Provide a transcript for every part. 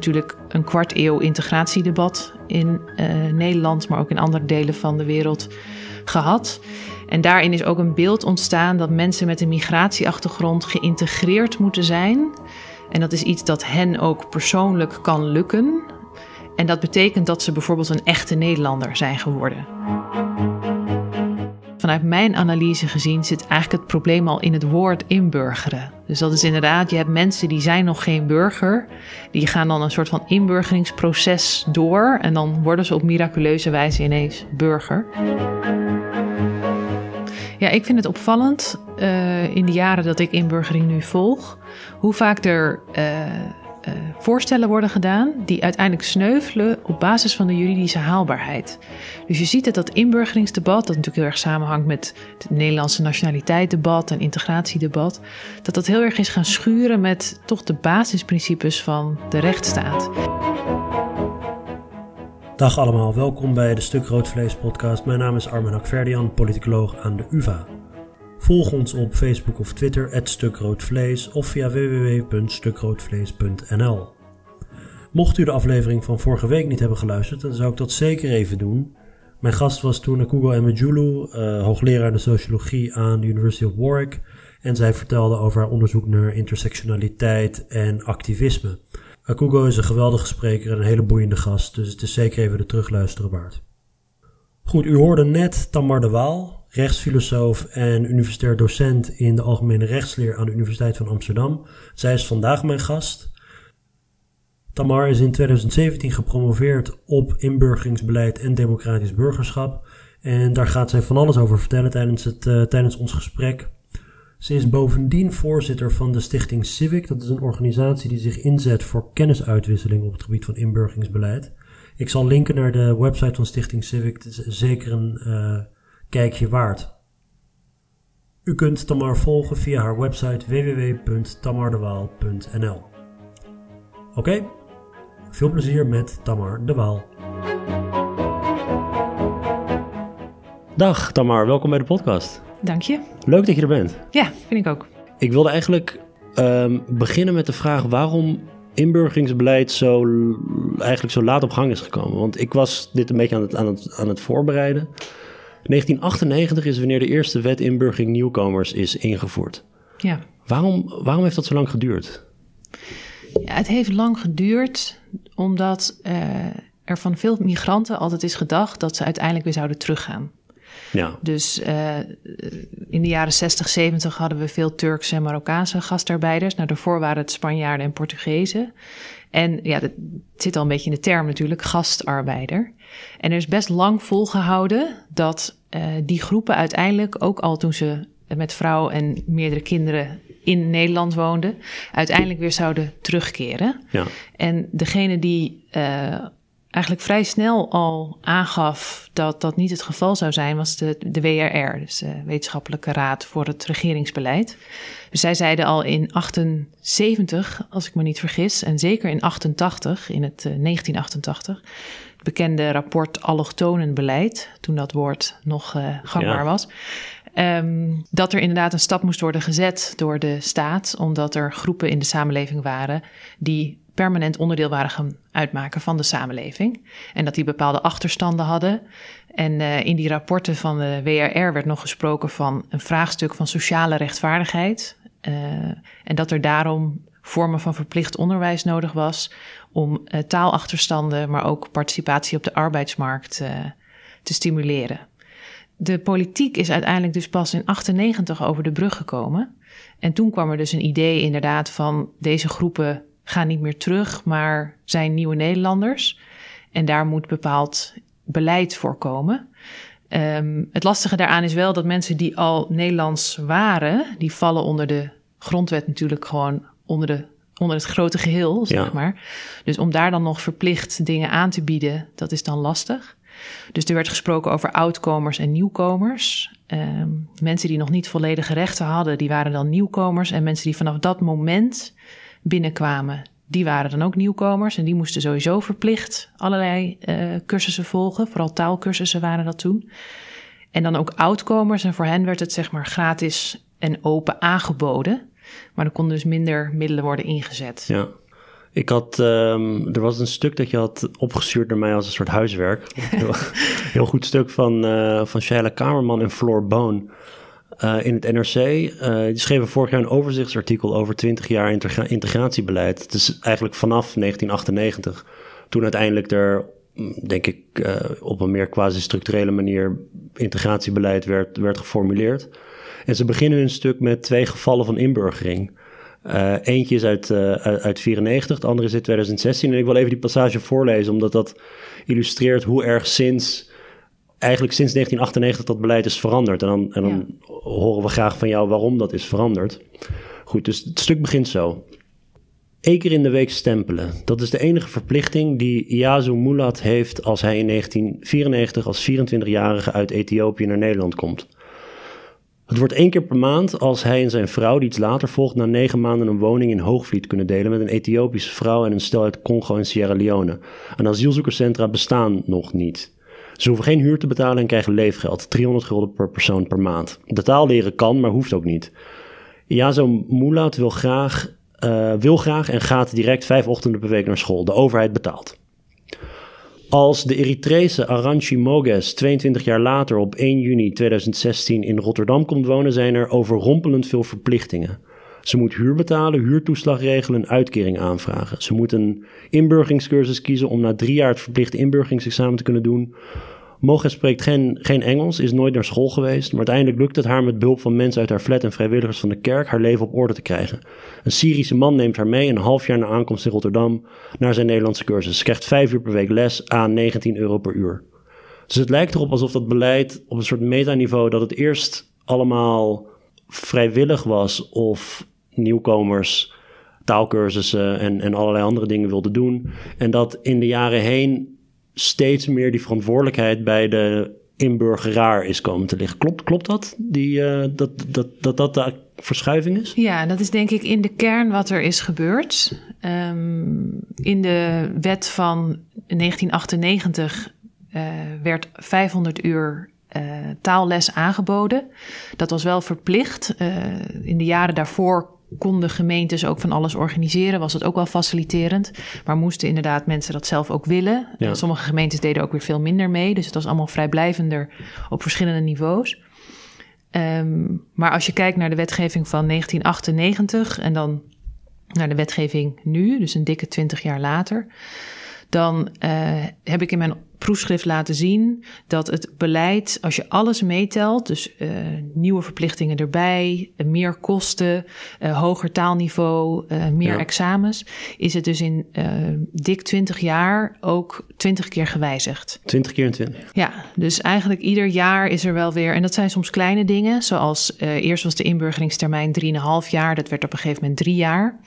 natuurlijk een kwart eeuw integratiedebat in uh, Nederland, maar ook in andere delen van de wereld gehad. En daarin is ook een beeld ontstaan dat mensen met een migratieachtergrond geïntegreerd moeten zijn. En dat is iets dat hen ook persoonlijk kan lukken. En dat betekent dat ze bijvoorbeeld een echte Nederlander zijn geworden. Vanuit mijn analyse gezien zit eigenlijk het probleem al in het woord inburgeren. Dus dat is inderdaad, je hebt mensen die zijn nog geen burger. Die gaan dan een soort van inburgeringsproces door. En dan worden ze op miraculeuze wijze ineens burger. Ja, ik vind het opvallend uh, in de jaren dat ik inburgering nu volg, hoe vaak er uh, uh, voorstellen worden gedaan die uiteindelijk sneuvelen op basis van de juridische haalbaarheid. Dus je ziet dat dat inburgeringsdebat, dat natuurlijk heel erg samenhangt met het Nederlandse nationaliteitsdebat en integratiedebat, dat dat heel erg is gaan schuren met toch de basisprincipes van de rechtsstaat. Dag allemaal, welkom bij de Stuk Rood Vlees podcast. Mijn naam is Armen Hakverdian, politicoloog aan de UvA. Volg ons op Facebook of Twitter, @stukroodvlees of via www.stukroodvlees.nl. Mocht u de aflevering van vorige week niet hebben geluisterd, dan zou ik dat zeker even doen. Mijn gast was toen Akugo Emejulu, uh, hoogleraar in de sociologie aan de University of Warwick. En zij vertelde over haar onderzoek naar intersectionaliteit en activisme. Akugo is een geweldige spreker en een hele boeiende gast, dus het is zeker even de terugluisteren waard. Goed, u hoorde net Tamar de Waal, rechtsfilosoof en universitair docent in de algemene rechtsleer aan de Universiteit van Amsterdam. Zij is vandaag mijn gast. Tamar is in 2017 gepromoveerd op inburgeringsbeleid en democratisch burgerschap. En daar gaat zij van alles over vertellen tijdens, het, uh, tijdens ons gesprek. Ze is bovendien voorzitter van de stichting Civic. Dat is een organisatie die zich inzet voor kennisuitwisseling op het gebied van inburgeringsbeleid. Ik zal linken naar de website van Stichting Civic. Het is zeker een uh, kijkje waard. U kunt Tamar volgen via haar website www.tamardewaal.nl. Oké, okay, veel plezier met Tamar de Waal. Dag Tamar, welkom bij de podcast. Dank je. Leuk dat je er bent. Ja, vind ik ook. Ik wilde eigenlijk um, beginnen met de vraag waarom inburgeringsbeleid zo, eigenlijk zo laat op gang is gekomen. Want ik was dit een beetje aan het, aan het, aan het voorbereiden. 1998 is wanneer de eerste wet inburgering nieuwkomers is ingevoerd. Ja. Waarom, waarom heeft dat zo lang geduurd? Ja, het heeft lang geduurd omdat uh, er van veel migranten altijd is gedacht dat ze uiteindelijk weer zouden teruggaan. Ja. Dus uh, in de jaren 60, 70 hadden we veel Turkse en Marokkaanse gastarbeiders. Nou, daarvoor waren het Spanjaarden en Portugezen. En ja, dat zit al een beetje in de term natuurlijk, gastarbeider. En er is best lang volgehouden dat uh, die groepen uiteindelijk, ook al toen ze met vrouw en meerdere kinderen in Nederland woonden, uiteindelijk weer zouden terugkeren. Ja. En degene die uh, eigenlijk vrij snel al aangaf dat dat niet het geval zou zijn, was de, de WRR, dus de Wetenschappelijke Raad voor het Regeringsbeleid. Dus zij zeiden al in 78, als ik me niet vergis, en zeker in 88, in het uh, 1988, het bekende rapport Allochtonenbeleid, toen dat woord nog uh, gangbaar ja. was. Um, dat er inderdaad een stap moest worden gezet door de staat, omdat er groepen in de samenleving waren die permanent onderdeel waren gaan uitmaken van de samenleving. En dat die bepaalde achterstanden hadden. En uh, in die rapporten van de WRR werd nog gesproken van een vraagstuk van sociale rechtvaardigheid. Uh, en dat er daarom vormen van verplicht onderwijs nodig was om uh, taalachterstanden, maar ook participatie op de arbeidsmarkt te stimuleren. De politiek is uiteindelijk dus pas in 98 over de brug gekomen. En toen kwam er dus een idee inderdaad van deze groepen gaan niet meer terug, maar zijn nieuwe Nederlanders. En daar moet bepaald beleid voor komen. Um, het lastige daaraan is wel dat mensen die al Nederlands waren, die vallen onder de grondwet natuurlijk gewoon onder, de, onder het grote geheel, zeg ja. maar. Dus om daar dan nog verplicht dingen aan te bieden, dat is dan lastig. Dus er werd gesproken over oudkomers en nieuwkomers. Um, mensen die nog niet volledige rechten hadden, die waren dan nieuwkomers. En mensen die vanaf dat moment binnenkwamen, die waren dan ook nieuwkomers. En die moesten sowieso verplicht allerlei uh, cursussen volgen. Vooral taalkursussen waren dat toen. En dan ook oudkomers. En voor hen werd het zeg maar gratis en open aangeboden. Maar er konden dus minder middelen worden ingezet. Ja. Ik had, um, er was een stuk dat je had opgestuurd naar mij als een soort huiswerk. heel, heel goed stuk van, uh, van Shaila Kamerman en Floor Bone uh, in het NRC. Uh, die schreven vorig jaar een overzichtsartikel over 20 jaar integra integratiebeleid. Het is eigenlijk vanaf 1998, toen uiteindelijk er, mm, denk ik, uh, op een meer quasi-structurele manier integratiebeleid werd, werd geformuleerd. En ze beginnen hun stuk met twee gevallen van inburgering. Uh, eentje is uit, uh, uit 94, de andere is in 2016. En ik wil even die passage voorlezen, omdat dat illustreert hoe erg sinds, eigenlijk sinds 1998 dat beleid is veranderd. En dan, en dan ja. horen we graag van jou waarom dat is veranderd. Goed, dus het stuk begint zo. Eén keer in de week stempelen. Dat is de enige verplichting die Iazu Mulat heeft als hij in 1994 als 24-jarige uit Ethiopië naar Nederland komt. Het wordt één keer per maand als hij en zijn vrouw, die iets later volgt, na negen maanden een woning in Hoogvliet kunnen delen met een Ethiopische vrouw en een stel uit Congo en Sierra Leone. Een asielzoekerscentra bestaan nog niet. Ze hoeven geen huur te betalen en krijgen leefgeld, 300 gulden per persoon per maand. De taal leren kan, maar hoeft ook niet. Iazo Mulat wil graag, uh, wil graag en gaat direct vijf ochtenden per week naar school. De overheid betaalt. Als de Eritrese Aranchi Moges 22 jaar later op 1 juni 2016 in Rotterdam komt wonen, zijn er overrompelend veel verplichtingen. Ze moet huur betalen, huurtoeslag regelen, uitkering aanvragen. Ze moet een inburgeringscursus kiezen om na drie jaar het verplichte inburgeringsexamen te kunnen doen. Moges spreekt geen, geen Engels, is nooit naar school geweest, maar uiteindelijk lukt het haar met behulp van mensen uit haar flat en vrijwilligers van de kerk haar leven op orde te krijgen. Een Syrische man neemt haar mee een half jaar na aankomst in Rotterdam naar zijn Nederlandse cursus. Ze krijgt vijf uur per week les aan 19 euro per uur. Dus het lijkt erop alsof dat beleid op een soort metaniveau dat het eerst allemaal vrijwillig was of nieuwkomers taalkursussen en, en allerlei andere dingen wilden doen. En dat in de jaren heen steeds meer die verantwoordelijkheid bij de inburgeraar is komen te liggen. Klopt, klopt dat? Die, uh, dat, dat, dat dat de verschuiving is? Ja, dat is denk ik in de kern wat er is gebeurd. Um, in de wet van 1998 uh, werd 500 uur uh, taalles aangeboden. Dat was wel verplicht. in de jaren daarvoor konden gemeentes ook van alles organiseren, was het ook wel faciliterend. Maar moesten inderdaad mensen dat zelf ook willen. Ja. Sommige gemeentes deden ook weer veel minder mee. Dus het was allemaal vrijblijvender op verschillende niveaus. Um, maar als je kijkt naar de wetgeving van 1998 en dan naar de wetgeving nu, dus een dikke twintig jaar later, dan uh, heb ik in mijn proefschrift laten zien dat het beleid, als je alles meetelt, dus uh, nieuwe verplichtingen erbij, uh, meer kosten, uh, hoger taalniveau, meer ja. examens, is het dus in dik 20 jaar ook 20 keer gewijzigd. 20 keer in 20? Ja, dus eigenlijk ieder jaar is er wel weer, en dat zijn soms kleine dingen, zoals eerst was de inburgeringstermijn 3,5 jaar, dat werd op een gegeven moment drie jaar.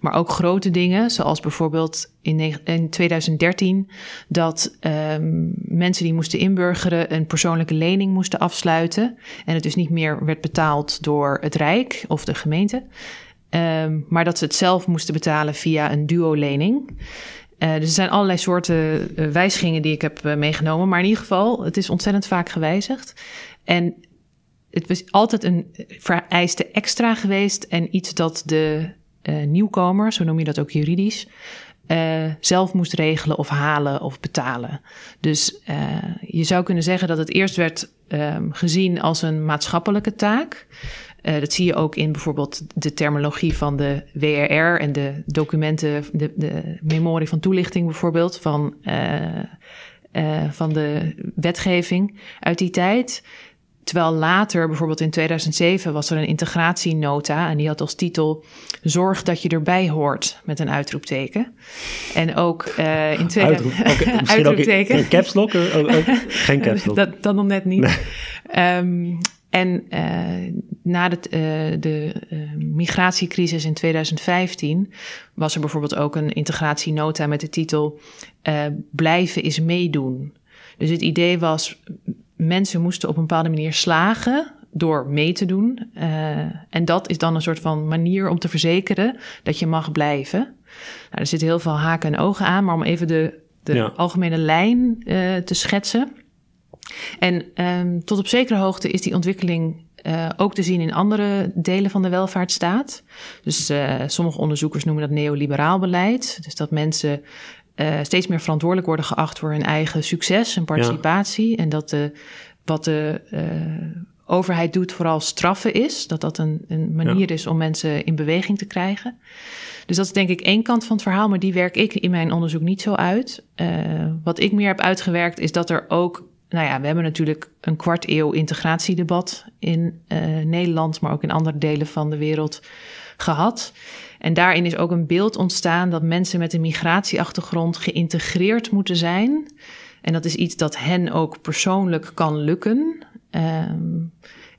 Maar ook grote dingen, zoals bijvoorbeeld in, in 2013 dat um, mensen die moesten inburgeren een persoonlijke lening moesten afsluiten. En het dus niet meer werd betaald door het Rijk of de gemeente. Um, maar dat ze het zelf moesten betalen via een duo-lening. Uh, dus er zijn allerlei soorten uh, wijzigingen die ik heb uh, meegenomen. Maar in ieder geval, het is ontzettend vaak gewijzigd. En het was altijd een vereiste extra geweest en iets dat de uh, nieuwkomer, zo noem je dat ook juridisch, uh, zelf moest regelen of halen of betalen. Dus uh, je zou kunnen zeggen dat het eerst werd um, gezien als een maatschappelijke taak. Uh, dat zie je ook in bijvoorbeeld de terminologie van de WRR en de documenten, de, de memorie van toelichting bijvoorbeeld, van, van de wetgeving uit die tijd. Terwijl later, bijvoorbeeld in 2007, was er een integratienota en die had als titel Zorg dat je erbij hoort met een uitroepteken. En ook uh, in 2007. Uitroep, okay, uitroepteken. Ook in, caps lock? Oh, oh, geen caps lock. dat, dat nog net niet. Nee. Um, en uh, na de, uh, de uh, migratiecrisis in 2015 was er bijvoorbeeld ook een integratienota met de titel Blijven is meedoen. Dus het idee was, mensen moesten op een bepaalde manier slagen door mee te doen. Uh, en dat is dan een soort van manier om te verzekeren dat je mag blijven. Nou, er zitten heel veel haken en ogen aan, maar om even de, de ja. algemene lijn uh, te schetsen. En um, tot op zekere hoogte is die ontwikkeling uh, ook te zien in andere delen van de welvaartsstaat. Dus uh, sommige onderzoekers noemen dat neoliberaal beleid. Dus dat mensen uh, steeds meer verantwoordelijk worden geacht voor hun eigen succes en participatie. Ja. En dat de, wat de overheid doet vooral straffen is. Dat dat een, een manier ja. is om mensen in beweging te krijgen. Dus dat is denk ik één kant van het verhaal, maar die werk ik in mijn onderzoek niet zo uit. wat ik meer heb uitgewerkt is dat er ook nou ja, we hebben natuurlijk een kwart eeuw integratiedebat in Nederland, maar ook in andere delen van de wereld gehad. En daarin is ook een beeld ontstaan dat mensen met een migratieachtergrond geïntegreerd moeten zijn. En dat is iets dat hen ook persoonlijk kan lukken. Um,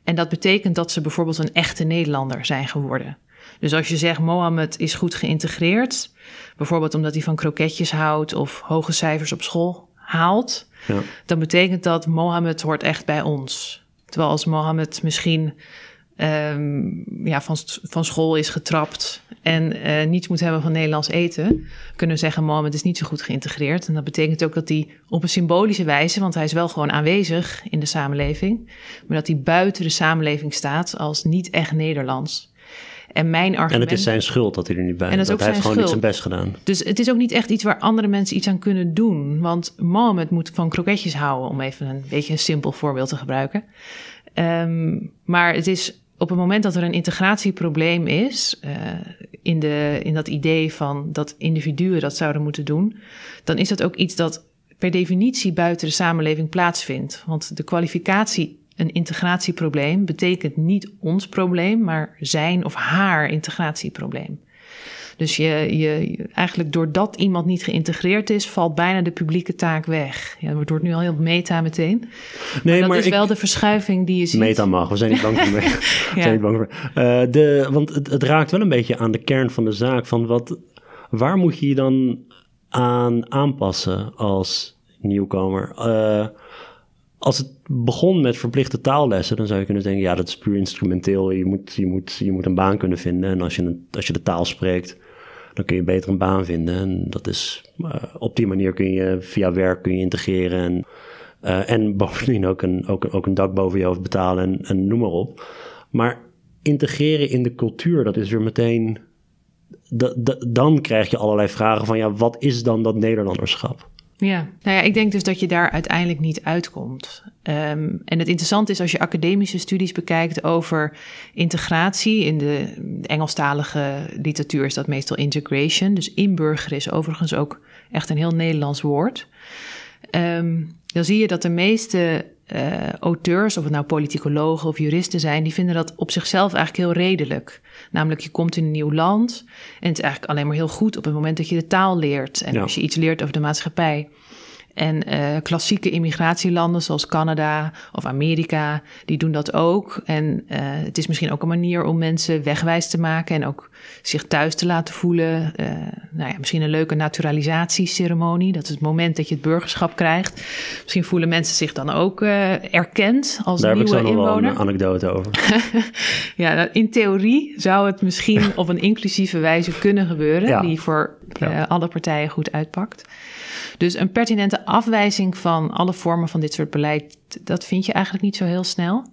en dat betekent dat ze bijvoorbeeld een echte Nederlander zijn geworden. Dus als je zegt Mohammed is goed geïntegreerd, bijvoorbeeld omdat hij van kroketjes houdt of hoge cijfers op school haalt, ja. dan betekent dat Mohammed hoort echt bij ons. Terwijl als Mohammed misschien um, ja, van, van school is getrapt en uh, niets moet hebben van Nederlands eten, kunnen we zeggen Mohammed is niet zo goed geïntegreerd. En dat betekent ook dat hij op een symbolische wijze, want hij is wel gewoon aanwezig in de samenleving, maar dat hij buiten de samenleving staat als niet echt Nederlands. En mijn argument... En het is zijn schuld dat hij er niet bij is. En dat, hij heeft gewoon niet zijn best gedaan. Dus het is ook niet echt iets waar andere mensen iets aan kunnen doen. Want Mohammed moet van kroketjes houden, om even een beetje een simpel voorbeeld te gebruiken. Um, maar het is op het moment dat er een integratieprobleem is, uh, in, de, in dat idee van dat individuen dat zouden moeten doen, dan is dat ook iets dat per definitie buiten de samenleving plaatsvindt. Want de kwalificatie een integratieprobleem betekent niet ons probleem, maar zijn of haar integratieprobleem. Dus je, je, eigenlijk doordat iemand niet geïntegreerd is, valt bijna de publieke taak weg. Ja, het wordt nu al heel meta meteen. Nee, maar dat is wel de verschuiving die je ziet. Meta mag, we zijn niet bang voor. ja. zijn niet bang voor. Uh, de, want het, het, raakt wel een beetje aan de kern van de zaak. Van wat, waar moet je je dan aan aanpassen als nieuwkomer? Uh, als het begon met verplichte taallessen, dan zou je kunnen denken, ja, dat is puur instrumenteel. Je moet, je moet, je moet een baan kunnen vinden. En als je, een, als je de taal spreekt, dan kun je beter een baan vinden. En dat is, uh, op die manier kun je via werk kun je integreren. En, uh, en bovendien ook een, ook, ook een dak boven je hoofd betalen en, en noem maar op. Maar integreren in de cultuur, dat is weer meteen. dan krijg je allerlei vragen van, ja, wat is dan dat Nederlanderschap? Ja, nou ja, ik denk dus dat je daar uiteindelijk niet uitkomt. Um, en het interessante is als je academische studies bekijkt over integratie. In de Engelstalige literatuur is dat meestal integration. Dus inburgeren is overigens ook echt een heel Nederlands woord. Um, dan zie je dat de meeste uh, auteurs, of het nou politicologen of juristen zijn, die vinden dat op zichzelf eigenlijk heel redelijk. Namelijk, je komt in een nieuw land en het is eigenlijk alleen maar heel goed op het moment dat je de taal leert en als je iets leert over de maatschappij. En uh, klassieke immigratielanden zoals Canada of Amerika, die doen dat ook. En uh, het is misschien ook een manier om mensen wegwijs te maken en ook zich thuis te laten voelen. Uh, nou ja, misschien een leuke naturalisatieceremonie. Dat is het moment dat je het burgerschap krijgt. Misschien voelen mensen zich dan ook erkend als Daar nieuwe inwoner. Daar heb ik zo nog wel een anekdote over. ja, nou, in theorie zou het misschien op een inclusieve wijze kunnen gebeuren, ja. die voor ja. alle partijen goed uitpakt. Dus een pertinente afwijzing van alle vormen van dit soort beleid, dat vind je eigenlijk niet zo heel snel.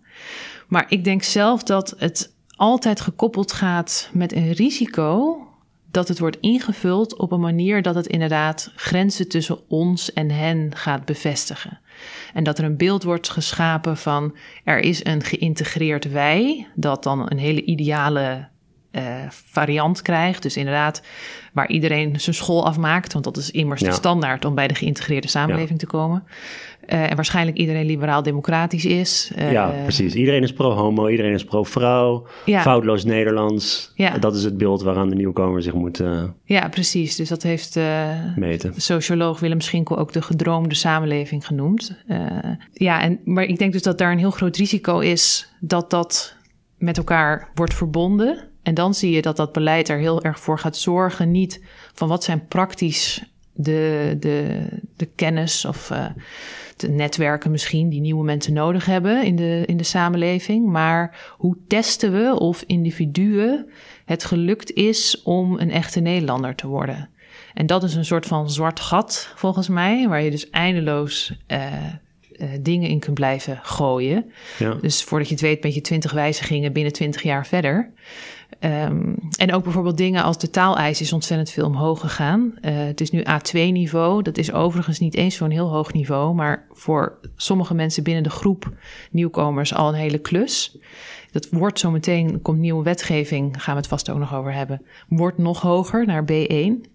Maar ik denk zelf dat het altijd gekoppeld gaat met een risico dat het wordt ingevuld op een manier dat het inderdaad grenzen tussen ons en hen gaat bevestigen. En dat er een beeld wordt geschapen van er is een geïntegreerd wij, dat dan een hele ideale uh, variant krijgt. Dus inderdaad, waar iedereen zijn school afmaakt. Want dat is immers de standaard om bij de geïntegreerde samenleving te komen. Uh, en waarschijnlijk iedereen liberaal-democratisch is. Uh, ja, precies. Iedereen is pro-homo, iedereen is pro-vrouw. Ja. Foutloos Nederlands. Ja. Dat is het beeld waaraan de nieuwkomer zich moet Ja, precies. Dus dat heeft meten. socioloog Willem Schinkel ook de gedroomde samenleving genoemd. ja, en, maar ik denk dus dat daar een heel groot risico is dat dat met elkaar wordt verbonden. En dan zie je dat dat beleid er heel erg voor gaat zorgen, niet van wat zijn praktisch de, de, de kennis of uh, de netwerken misschien die nieuwe mensen nodig hebben in de, in de samenleving, maar hoe testen we of individuen het gelukt is om een echte Nederlander te worden? En dat is een soort van zwart gat, volgens mij, waar je dus eindeloos uh, uh, dingen in kunt blijven gooien. Ja. Dus voordat je het weet, ben je twintig wijzigingen binnen twintig jaar verder. Um, en ook bijvoorbeeld dingen als de taaleis is ontzettend veel omhoog gegaan. Uh, het is nu A2-niveau. Dat is overigens niet eens zo'n heel hoog niveau, maar voor sommige mensen binnen de groep nieuwkomers al een hele klus. Dat wordt zo meteen, komt nieuwe wetgeving, gaan we het vast ook nog over hebben, wordt nog hoger naar B1.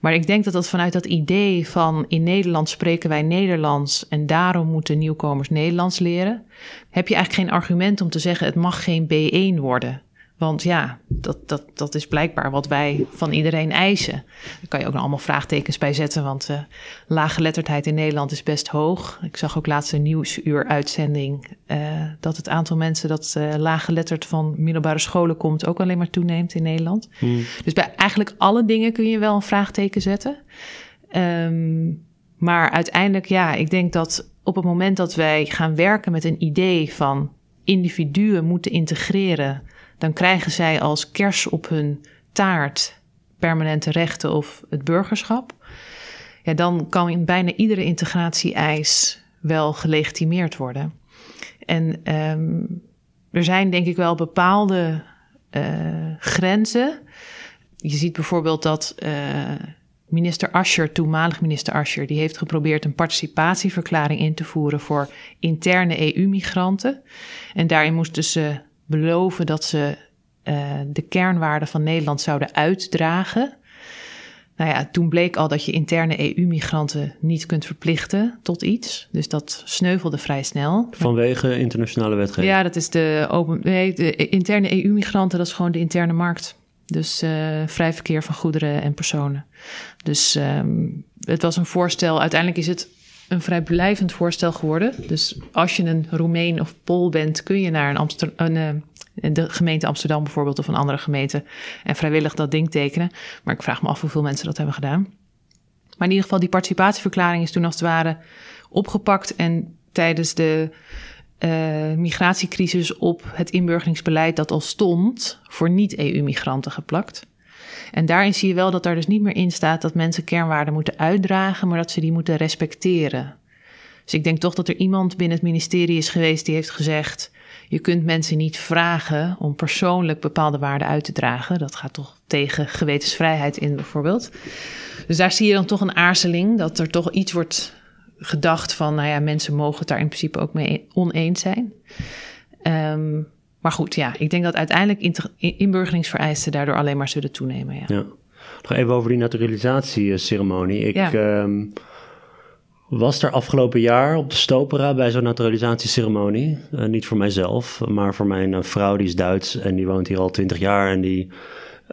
Maar ik denk dat dat vanuit dat idee van in Nederland spreken wij Nederlands en daarom moeten nieuwkomers Nederlands leren, heb je eigenlijk geen argument om te zeggen het mag geen B1 worden. Want ja, dat, dat, dat is blijkbaar wat wij van iedereen eisen. Daar kan je ook nog allemaal vraagtekens bij zetten, want uh, laaggeletterdheid in Nederland is best hoog. Ik zag ook laatst een nieuwsuur-uitzending uh, dat het aantal mensen dat uh, laaggeletterd van middelbare scholen komt ook alleen maar toeneemt in Nederland. Hmm. Dus bij eigenlijk alle dingen kun je wel een vraagteken zetten. Um, maar uiteindelijk, ja, ik denk dat op het moment dat wij gaan werken met een idee van individuen moeten integreren dan krijgen zij als kers op hun taart permanente rechten of het burgerschap. Ja, dan kan in bijna iedere integratie-eis wel gelegitimeerd worden. En um, er zijn denk ik wel bepaalde uh, grenzen. Je ziet bijvoorbeeld dat uh, minister Ascher, toenmalig minister Ascher, die heeft geprobeerd een participatieverklaring in te voeren voor interne EU-migranten. En daarin moesten ze beloven dat ze uh, de kernwaarden van Nederland zouden uitdragen. Nou ja, toen bleek al dat je interne EU-migranten niet kunt verplichten tot iets. Dus dat sneuvelde vrij snel. Vanwege internationale wetgeving? Ja, dat is de, open, nee, de interne EU-migranten, dat is gewoon de interne markt. Dus uh, vrij verkeer van goederen en personen. Dus um, het was een voorstel. Uiteindelijk is het een vrij blijvend voorstel geworden. Dus als je een Roemeen of Pool bent, kun je naar een, uh, de gemeente Amsterdam bijvoorbeeld of een andere gemeente en vrijwillig dat ding tekenen. Maar ik vraag me af hoeveel mensen dat hebben gedaan. Maar in ieder geval, die participatieverklaring is toen als het ware opgepakt en tijdens de uh, migratiecrisis op het inburgeringsbeleid dat al stond voor niet-EU-migranten geplakt. En daarin zie je wel dat daar dus niet meer in staat dat mensen kernwaarden moeten uitdragen, maar dat ze die moeten respecteren. Dus ik denk toch dat er iemand binnen het ministerie is geweest die heeft gezegd: je kunt mensen niet vragen om persoonlijk bepaalde waarden uit te dragen. Dat gaat toch tegen gewetensvrijheid in, bijvoorbeeld. Dus daar zie je dan toch een aarzeling dat er toch iets wordt gedacht van: nou ja, mensen mogen het daar in principe ook mee oneens zijn. Um, maar goed, ja, ik denk dat uiteindelijk inburgeringsvereisten daardoor alleen maar zullen toenemen. Ja. ja. Nog even over die naturalisatieceremonie. Ik ehm, was er afgelopen jaar op de Stopera bij zo'n naturalisatieceremonie. Uh, niet voor mijzelf, maar voor mijn uh, vrouw, die is Duits en die woont hier al twintig jaar. En die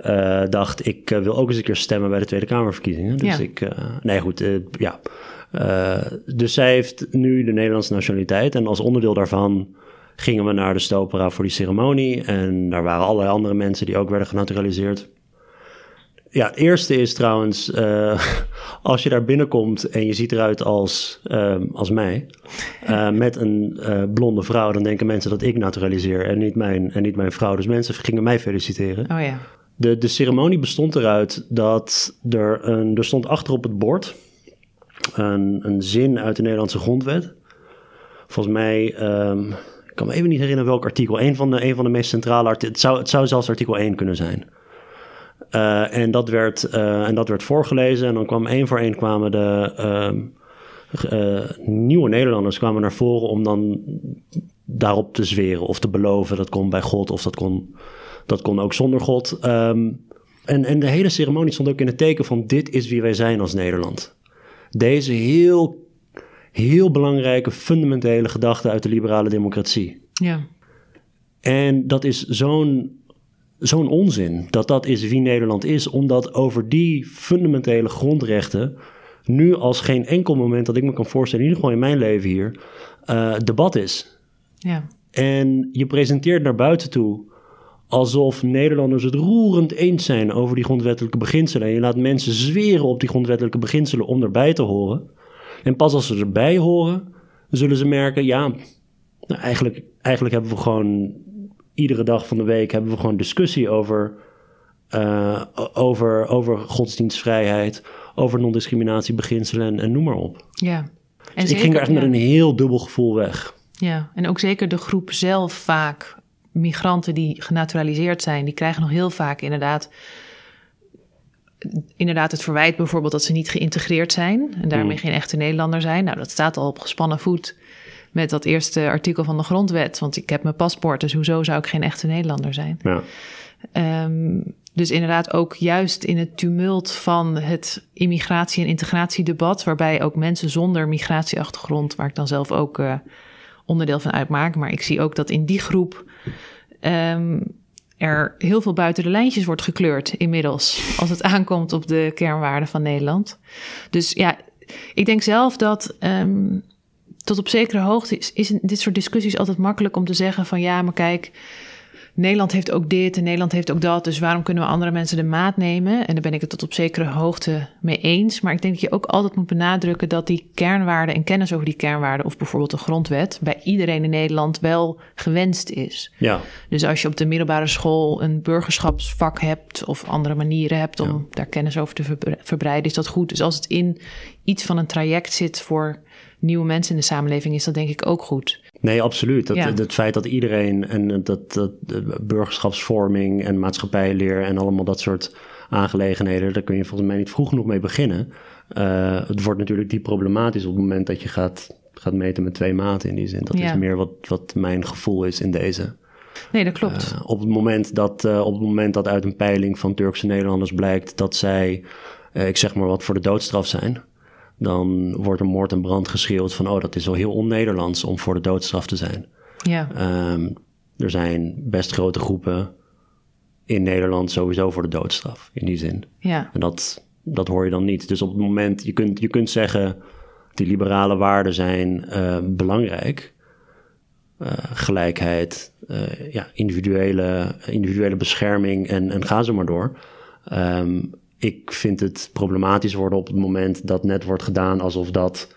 uh, dacht, ik wil ook eens een keer stemmen bij de Tweede Kamerverkiezingen. Dus ja. ik, nee goed, ja. dus zij heeft nu de Nederlandse nationaliteit en als onderdeel daarvan gingen we naar de Stopera voor die ceremonie. En daar waren allerlei andere mensen die ook werden genaturaliseerd. Ja, het eerste is trouwens, uh, als je daar binnenkomt en je ziet eruit als, uh, als mij, uh, met een blonde vrouw, dan denken mensen dat ik naturaliseer en niet mijn, en niet mijn vrouw. Dus mensen gingen mij feliciteren. Oh ja. De, de ceremonie bestond eruit dat er, een, er stond achter op het bord een, een zin uit de Nederlandse grondwet. Volgens mij um, kan me even niet herinneren welk artikel. Een van de, een van de meest centrale artikelen. Het zou, het zou zelfs artikel 1 kunnen zijn. Uh, en, dat werd, uh, en dat werd voorgelezen. En dan kwam één voor één kwamen de uh, nieuwe Nederlanders kwamen naar voren om dan daarop te zweren of te beloven. Dat kon bij God of dat kon, dat kon ook zonder God. Um, en, en de hele ceremonie stond ook in het teken van dit is wie wij zijn als Nederland. Deze heel heel belangrijke, fundamentele gedachte uit de liberale democratie. Ja. En dat is zo'n zo'n onzin dat dat is wie Nederland is, omdat over die fundamentele grondrechten nu als geen enkel moment dat ik me kan voorstellen, in ieder geval in mijn leven hier, uh, debat is. Ja. En je presenteert naar buiten toe alsof Nederlanders het roerend eens zijn over die grondwettelijke beginselen. En je laat mensen zweren op die grondwettelijke beginselen om erbij te horen. En pas als ze erbij horen, zullen ze merken, ja, nou, eigenlijk, eigenlijk hebben we gewoon iedere dag van de week hebben we gewoon discussie over, uh, over, over godsdienstvrijheid, over non-discriminatiebeginselen en, en noem maar op. Ja. En dus ik ging er echt met een heel dubbel gevoel weg. Ja, en ook zeker de groep zelf vaak. Migranten die genaturaliseerd zijn, die krijgen nog heel vaak inderdaad inderdaad het verwijt bijvoorbeeld dat ze niet geïntegreerd zijn en daarmee mm. geen echte Nederlander zijn. Nou, dat staat al op gespannen voet met dat eerste artikel van de grondwet. Want ik heb mijn paspoort, dus hoezo zou ik geen echte Nederlander zijn? Ja. Ehm, dus inderdaad ook juist in het tumult van het immigratie- en integratiedebat, waarbij ook mensen zonder migratieachtergrond, waar ik dan zelf ook uh, onderdeel van uitmaak, maar ik zie ook dat in die groep um, er heel veel buiten de lijntjes wordt gekleurd inmiddels, als het aankomt op de kernwaarden van Nederland. Dus ja, ik denk zelf dat um, tot op zekere hoogte is, dit soort discussies altijd makkelijk om te zeggen van ja, maar kijk, Nederland heeft ook dit en Nederland heeft ook dat. Dus waarom kunnen we andere mensen de maat nemen? En daar ben ik het tot op zekere hoogte mee eens. Maar ik denk dat je ook altijd moet benadrukken dat die kernwaarden en kennis over die kernwaarden, of bijvoorbeeld de grondwet, bij iedereen in Nederland wel gewenst is. Ja. Dus als je op de middelbare school een burgerschapsvak hebt of andere manieren hebt om daar kennis over te verbreiden, is dat goed. Dus als het in iets van een traject zit voor nieuwe mensen in de samenleving, is dat denk ik ook goed. Nee, absoluut. Dat, Het feit dat iedereen en dat, dat burgerschapsvorming en maatschappijleer en allemaal dat soort aangelegenheden, daar kun je volgens mij niet vroeg genoeg mee beginnen. Uh, het wordt natuurlijk die problematisch op het moment dat je gaat, gaat meten met twee maten in die zin. Dat is meer wat, wat mijn gevoel is in deze. Nee, dat klopt. Uh, op, het moment dat, uh, op het moment dat uit een peiling van Turkse Nederlanders blijkt dat zij, ik zeg maar wat, voor de doodstraf zijn dan wordt er moord en brand geschreeuwd van... oh, dat is wel heel on-Nederlands om voor de doodstraf te zijn. Ja. Um, er zijn best grote groepen in Nederland sowieso voor de doodstraf, in die zin. Ja. En dat, dat hoor je dan niet. Dus op het moment, je kunt, je kunt zeggen... die liberale waarden zijn uh, belangrijk... Uh, gelijkheid, uh, ja, individuele, individuele bescherming en, en ga zo maar door. Um, ik vind het problematisch worden op het moment dat net wordt gedaan alsof dat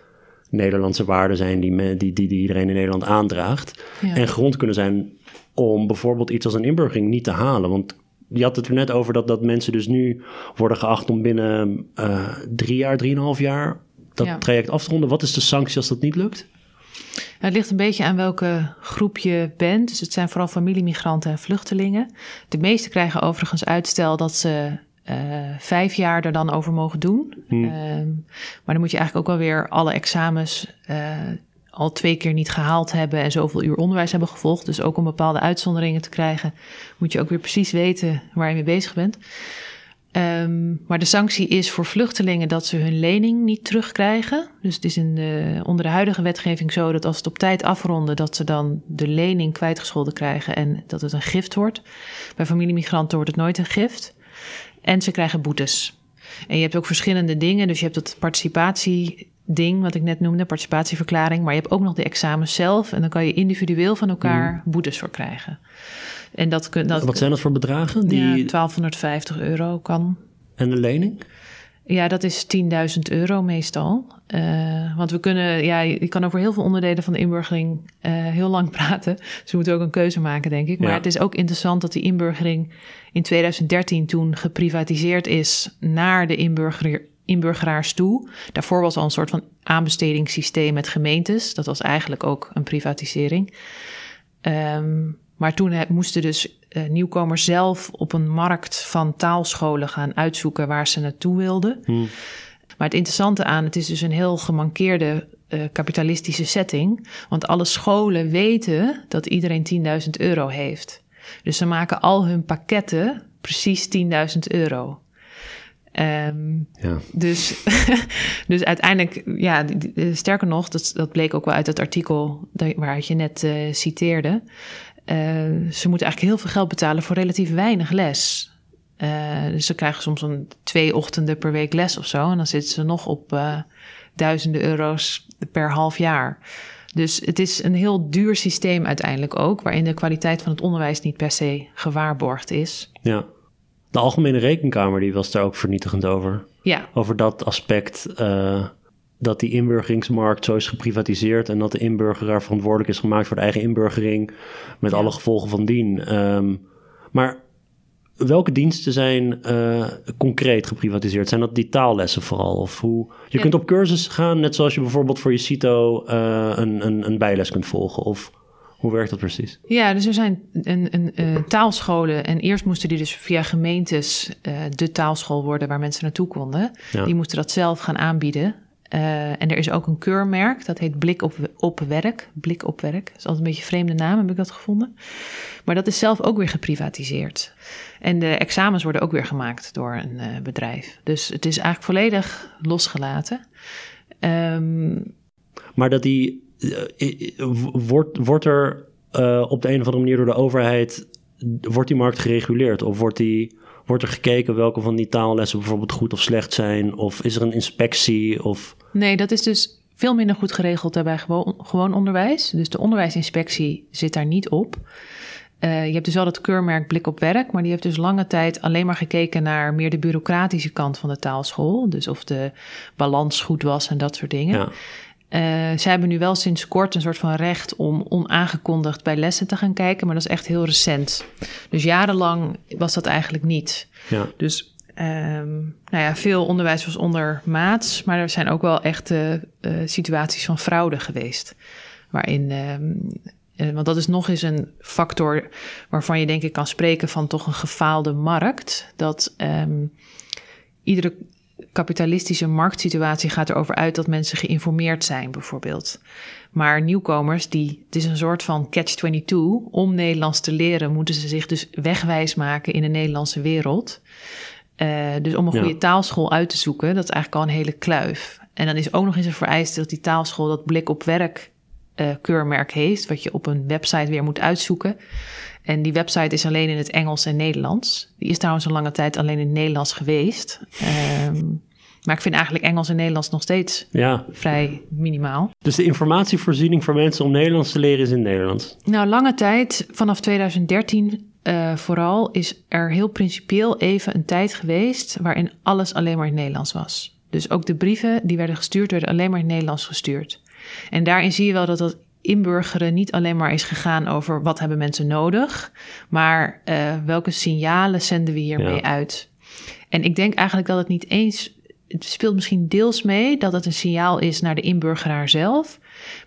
Nederlandse waarden zijn die, die, die, iedereen in Nederland aandraagt. En grond kunnen zijn om bijvoorbeeld iets als een inburgering niet te halen. Want je had het er net over dat, dat mensen dus nu worden geacht om binnen uh, drie jaar, drieënhalf jaar dat traject af te ronden. Wat is de sanctie als dat niet lukt? het ligt een beetje aan welke groep je bent. Dus het zijn vooral familiemigranten en vluchtelingen. De meeste krijgen overigens uitstel dat ze uh, vijf jaar er dan over mogen doen. Hmm. Ehm, maar dan moet je eigenlijk ook alweer alle examens uh, al twee keer niet gehaald hebben en zoveel uur onderwijs hebben gevolgd. Dus ook om bepaalde uitzonderingen te krijgen, moet je ook weer precies weten waar je mee bezig bent. Um, maar de sanctie is voor vluchtelingen dat ze hun lening niet terugkrijgen. Dus het is in de, onder de huidige wetgeving zo dat als het op tijd afronden, dat ze dan de lening kwijtgescholden krijgen en dat het een gift wordt. Bij familiemigranten wordt het nooit een gift. En ze krijgen boetes. En je hebt ook verschillende dingen. Dus je hebt dat participatieding, wat ik net noemde, participatieverklaring. Maar je hebt ook nog de examens zelf. En dan kan je individueel van elkaar hmm. boetes voor krijgen. En dat, dat, wat zijn dat voor bedragen? Die... Ja, 1250 euro kan. En de lening? Ja, dat is 10.000 euro meestal. Uh, want we kunnen, ja, je kan over heel veel onderdelen van de inburgering uh, heel lang praten. Dus we moeten ook een keuze maken, denk ik. Maar het is ook interessant dat die inburgering in 2013 toen geprivatiseerd is naar de inburger, inburgeraars toe. Daarvoor was al een soort van aanbestedingssysteem met gemeentes. Dat was eigenlijk ook een privatisering. Um, maar toen moesten dus uh, nieuwkomers zelf op een markt van taalscholen gaan uitzoeken waar ze naartoe wilden. Hmm. Maar het interessante aan, het is dus een heel gemankeerde uh, kapitalistische setting. Want alle scholen weten dat iedereen 10.000 euro heeft. Dus ze maken al hun pakketten precies 10.000 euro. Um, ja. dus, dus uiteindelijk, ja, sterker nog, dat, dat bleek ook wel uit het artikel waar je net uh, citeerde. Uh, ze moeten eigenlijk heel veel geld betalen voor relatief weinig les. Uh, dus ze krijgen soms een twee ochtenden per week les of zo. En dan zitten ze nog op uh, duizenden euro's per half jaar. Dus het is een heel duur systeem uiteindelijk ook, waarin de kwaliteit van het onderwijs niet per se gewaarborgd is. Ja. De Algemene Rekenkamer die was daar ook vernietigend over. Ja. Over dat aspect uh, dat die inburgeringsmarkt zo is geprivatiseerd en dat de inburgeraar verantwoordelijk is gemaakt voor de eigen inburgering met alle gevolgen van dien. Um, maar welke diensten zijn uh, concreet geprivatiseerd? Zijn dat die taallessen vooral? Of hoe? Je kunt op cursus gaan, net zoals je bijvoorbeeld voor je CITO uh, een, een, een bijles kunt volgen. Of hoe werkt dat precies? Ja, dus er zijn een, een, uh, taalscholen. En eerst moesten die dus via gemeentes de taalschool worden waar mensen naartoe konden. Ja. Die moesten dat zelf gaan aanbieden. Uh, en er is ook een keurmerk, dat heet Blik op, op Werk. Blik op Werk. Dat is altijd een beetje een vreemde naam, heb ik dat gevonden. Maar dat is zelf ook weer geprivatiseerd. En de examens worden ook weer gemaakt door een uh, bedrijf. Dus het is eigenlijk volledig losgelaten. Um, maar dat die. Uh, wordt, wordt er op de een of andere manier door de overheid. Wordt die markt gereguleerd? Of wordt die Wordt er gekeken welke van die taallessen bijvoorbeeld goed of slecht zijn? Of is er een inspectie? Of... Nee, dat is dus veel minder goed geregeld bij gewoon, gewoon onderwijs. Dus de onderwijsinspectie zit daar niet op. Uh, je hebt dus wel het keurmerk Blik op Werk, maar die heeft dus lange tijd alleen maar gekeken naar meer de bureaucratische kant van de taalschool. Dus of de balans goed was en dat soort dingen. Ja. Uh, zij hebben nu wel sinds kort een soort van recht om onaangekondigd bij lessen te gaan kijken, maar dat is echt heel recent. Dus jarenlang was dat eigenlijk niet. Ja. Dus um, nou ja, veel onderwijs was ondermaats, maar er zijn ook wel echte uh, situaties van fraude geweest. Waarin, um, uh, want dat is nog eens een factor waarvan je denk ik kan spreken van toch een gefaalde markt. Dat um, iedere kapitalistische marktsituatie gaat erover uit dat mensen geïnformeerd zijn, bijvoorbeeld. Maar nieuwkomers, die, het is een soort van catch-22. Om Nederlands te leren, moeten ze zich dus wegwijs maken in de Nederlandse wereld. Uh, dus om een goede taalschool uit te zoeken, dat is eigenlijk al een hele kluif. En dan is ook nog eens een vereiste dat die taalschool dat blik op werk uh, keurmerk heeft, wat je op een website weer moet uitzoeken. En die website is alleen in het Engels en Nederlands. Die is trouwens een lange tijd alleen in het Nederlands geweest. Um, maar ik vind eigenlijk Engels en Nederlands nog steeds ja. vrij minimaal. Dus de informatievoorziening voor mensen om Nederlands te leren is in Nederlands? Nou, lange tijd, vanaf 2013 uh, eh, vooral, is er heel principieel even een tijd geweest waarin alles alleen maar in het Nederlands was. Dus ook de brieven die werden gestuurd, werden alleen maar in het Nederlands gestuurd. En daarin zie je wel dat dat inburgeren niet alleen maar is gegaan over wat hebben mensen nodig, maar uh, welke signalen zenden we hiermee ja. uit. En ik denk eigenlijk dat het niet eens, het speelt misschien deels mee dat het een signaal is naar de inburgeraar zelf,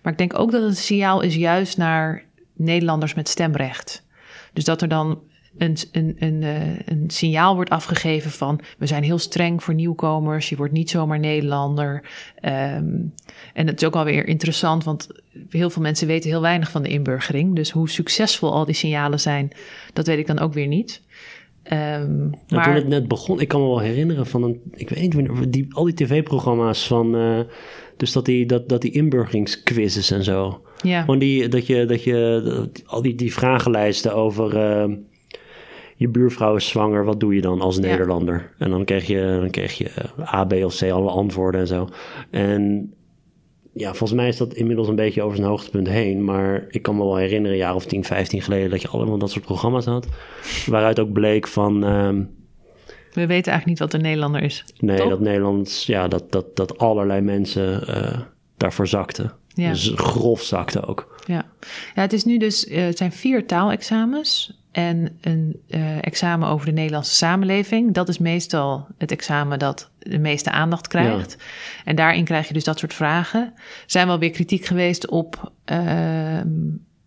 maar ik denk ook dat het een signaal is juist naar Nederlanders met stemrecht. Dus dat er dan een, een, een, eh, een signaal wordt afgegeven van we zijn heel streng voor nieuwkomers, je wordt niet zomaar Nederlander. Um, en het is ook alweer interessant, want heel veel mensen weten heel weinig van de inburgering. Dus hoe succesvol al die signalen zijn, dat weet ik dan ook weer niet. Um, maar... Toen het net begon, ik kan me wel herinneren van een, ik weet niet, die, al die tv-programma's van, uh, dus dat die, dat, dat die inburgeringsquizzes en zo. Ja. Gewoon die, dat je, dat je, al die, die vragenlijsten over, uh, je buurvrouw is zwanger, wat doe je dan als Nederlander? En dan kreeg je, dan kreeg je A, B of C, alle antwoorden en zo. En ja, volgens mij is dat inmiddels een beetje over zijn hoogtepunt heen. Maar ik kan me wel herinneren, een jaar of 10, 15 geleden, dat je allemaal dat soort programma's had. Waaruit ook bleek van. Ehm, we weten eigenlijk niet wat een Nederlander is. Nee, dat Nederlands, ja, dat, dat, dat allerlei mensen uh, daarvoor zakten. Ja. Dus grof zakten ook. Ja. ja, het is nu dus, uh, het zijn vier taalexamens en een uh, examen over de Nederlandse samenleving. Dat is meestal het examen dat de meeste aandacht krijgt. En daarin krijg je dus dat soort vragen. Er zijn wel weer kritiek geweest op uh,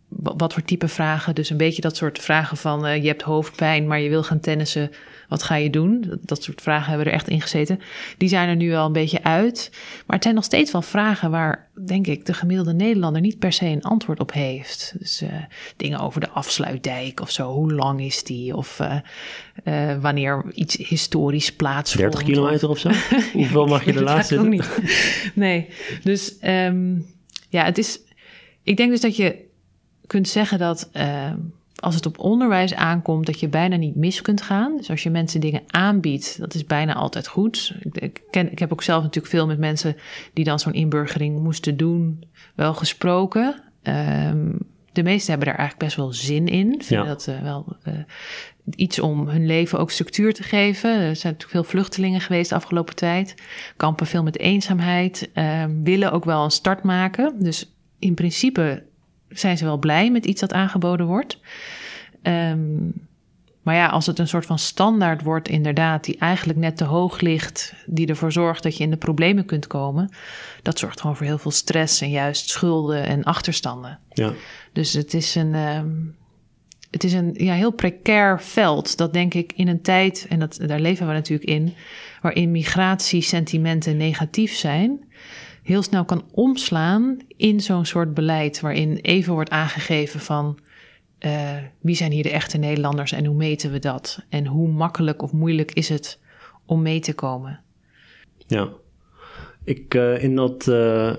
wat voor type vragen. Dus een beetje dat soort vragen van uh, je hebt hoofdpijn, maar je wil gaan tennissen. Wat ga je doen? Dat soort vragen hebben er echt in gezeten. Die zijn er nu wel een beetje uit. Maar het zijn nog steeds wel vragen waar, denk ik, de gemiddelde Nederlander niet per se een antwoord op heeft. Dus uh, dingen over de afsluitdijk of zo. Hoe lang is die? Of uh, uh, wanneer iets historisch plaatsvindt. 30 kilometer of zo? Hoeveel mag je de laatste niet. Nee. Dus um, ja, het is. Ik denk dus dat je kunt zeggen dat uh, als het op onderwijs aankomt, dat je bijna niet mis kunt gaan. Dus als je mensen dingen aanbiedt, dat is bijna altijd goed. Ik, ken, ik heb ook zelf natuurlijk veel met mensen die dan zo'n inburgering moesten doen, wel gesproken. Um, de meesten hebben daar eigenlijk best wel zin in. Vinden ja. dat uh, wel uh, iets om hun leven ook structuur te geven. Er zijn natuurlijk veel vluchtelingen geweest de afgelopen tijd. Kampen veel met eenzaamheid. Uh, willen ook wel een start maken. Dus in principe zijn ze wel blij met iets dat aangeboden wordt. Um, Maar ja, als het een soort van standaard wordt, inderdaad, die eigenlijk net te hoog ligt, die ervoor zorgt dat je in de problemen kunt komen, dat zorgt gewoon voor heel veel stress en juist schulden en achterstanden. Ja. Dus het is een, ehm, het is een ja, heel precair veld. Dat denk ik in een tijd, en dat, daar leven we natuurlijk in, waarin migratiesentimenten negatief zijn, heel snel kan omslaan in zo'n soort beleid waarin even wordt aangegeven van uh, wie zijn hier de echte Nederlanders en hoe meten we dat? En hoe makkelijk of moeilijk is het om mee te komen? Ja, ik uh, in dat. Uh,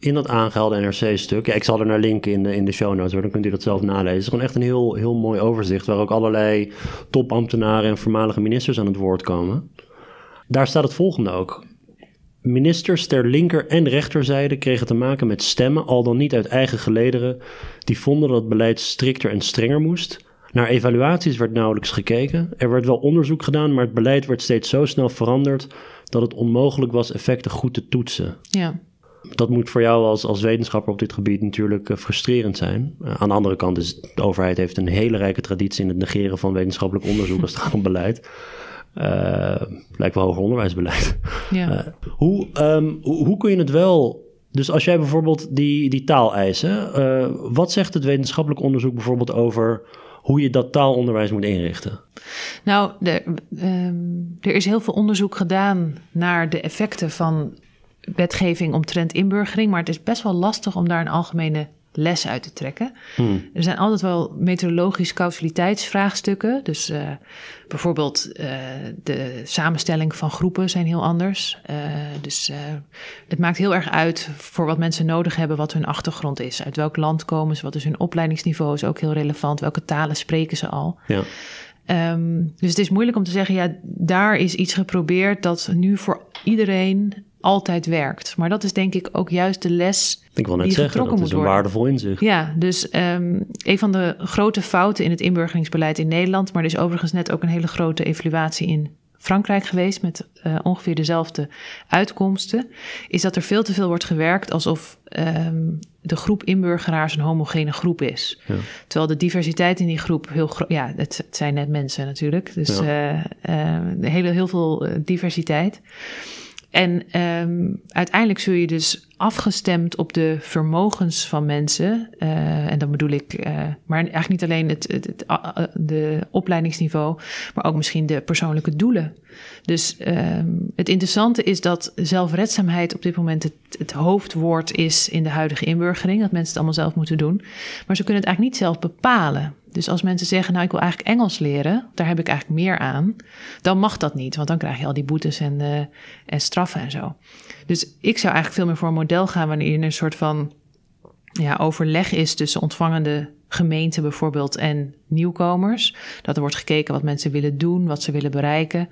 in dat aangehaalde NRC-stuk, ik zal er naar linken in de, in de show notes, dan kunt u dat zelf nalezen. Het is gewoon echt een heel, heel mooi overzicht, waar ook allerlei topambtenaren en voormalige ministers aan het woord komen. Daar staat het volgende ook. Ministers ter linker en rechterzijde kregen te maken met stemmen, al dan niet uit eigen gelederen, die vonden dat het beleid strikter en strenger moest. Naar evaluaties werd nauwelijks gekeken. Er werd wel onderzoek gedaan, maar het beleid werd steeds zo snel veranderd dat het onmogelijk was effecten goed te toetsen. Ja. Dat moet voor jou als, als wetenschapper op dit gebied natuurlijk uh, frustrerend zijn. Uh, aan de andere kant is de overheid heeft een hele rijke traditie in het negeren van wetenschappelijk onderzoek als het gaat om beleid. Uh, lijkt wel hoger onderwijsbeleid. Ja. Hoe, um, hoe, hoe, kun je het wel. Dus als jij bijvoorbeeld die, die taaleisen. Uh, wat zegt het wetenschappelijk onderzoek bijvoorbeeld over hoe je dat taalonderwijs moet inrichten? Nou, de, um, er is heel veel onderzoek gedaan naar de effecten van wetgeving omtrent inburgering. Maar het is best wel lastig om daar een algemene les uit te trekken. Hmm. Er zijn altijd wel meteorologisch causaliteitsvraagstukken. Dus uh, bijvoorbeeld uh, de samenstelling van groepen zijn heel anders. Uh, dus het maakt heel erg uit voor wat mensen nodig hebben, wat hun achtergrond is. Uit welk land komen ze, wat is hun opleidingsniveau, is ook heel relevant. Welke talen spreken ze al. Ja. Um, dus het is moeilijk om te zeggen, ja, daar is iets geprobeerd dat nu voor iedereen altijd werkt. Maar dat is denk ik ook juist de les ik wil net die zeggen, dat is een worden. waardevol inzicht. Ja, dus um, een van de grote fouten in het inburgeringsbeleid in Nederland... maar er is overigens net ook een hele grote evaluatie in Frankrijk geweest... met uh, ongeveer dezelfde uitkomsten... is dat er veel te veel wordt gewerkt alsof um, de groep inburgeraars een homogene groep is. Ja. Terwijl de diversiteit in die groep heel groot... Ja, het, het, zijn net mensen natuurlijk. Dus ja. uh, uh, hele, heel veel diversiteit... En um, uiteindelijk zul je dus afgestemd op de vermogens van mensen, uh, en dan bedoel ik, uh, maar eigenlijk niet alleen het, het, het de opleidingsniveau, maar ook misschien de persoonlijke doelen. Dus um, het interessante is dat zelfredzaamheid op dit moment het, het, hoofdwoord is in de huidige inburgering, dat mensen het allemaal zelf moeten doen. Maar ze kunnen het eigenlijk niet zelf bepalen. Dus als mensen zeggen, nou ik wil eigenlijk Engels leren, daar heb ik eigenlijk meer aan, dan mag dat niet, want dan krijg je al die boetes en, uh, en straffen en zo. Dus ik zou eigenlijk veel meer voor een model gaan wanneer er een soort van ja, overleg is tussen ontvangende gemeenten bijvoorbeeld en nieuwkomers. Dat er wordt gekeken wat mensen willen doen, wat ze willen bereiken,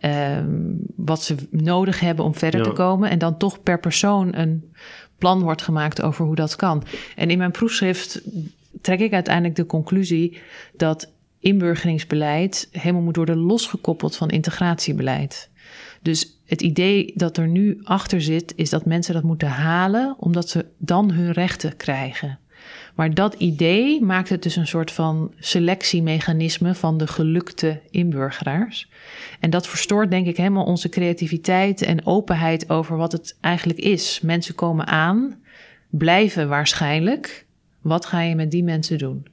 um, wat ze nodig hebben om verder ja. te komen. En dan toch per persoon een plan wordt gemaakt over hoe dat kan. En in mijn proefschrift trek ik uiteindelijk de conclusie dat inburgeringsbeleid helemaal moet worden losgekoppeld van integratiebeleid. Dus het idee dat er nu achter zit, is dat mensen dat moeten halen, omdat ze dan hun rechten krijgen. Maar dat idee maakt het dus een soort van selectiemechanisme van de gelukte inburgeraars. En dat verstoort denk ik helemaal onze creativiteit en openheid over wat het eigenlijk is. Mensen komen aan, blijven waarschijnlijk. Wat ga je met die mensen doen?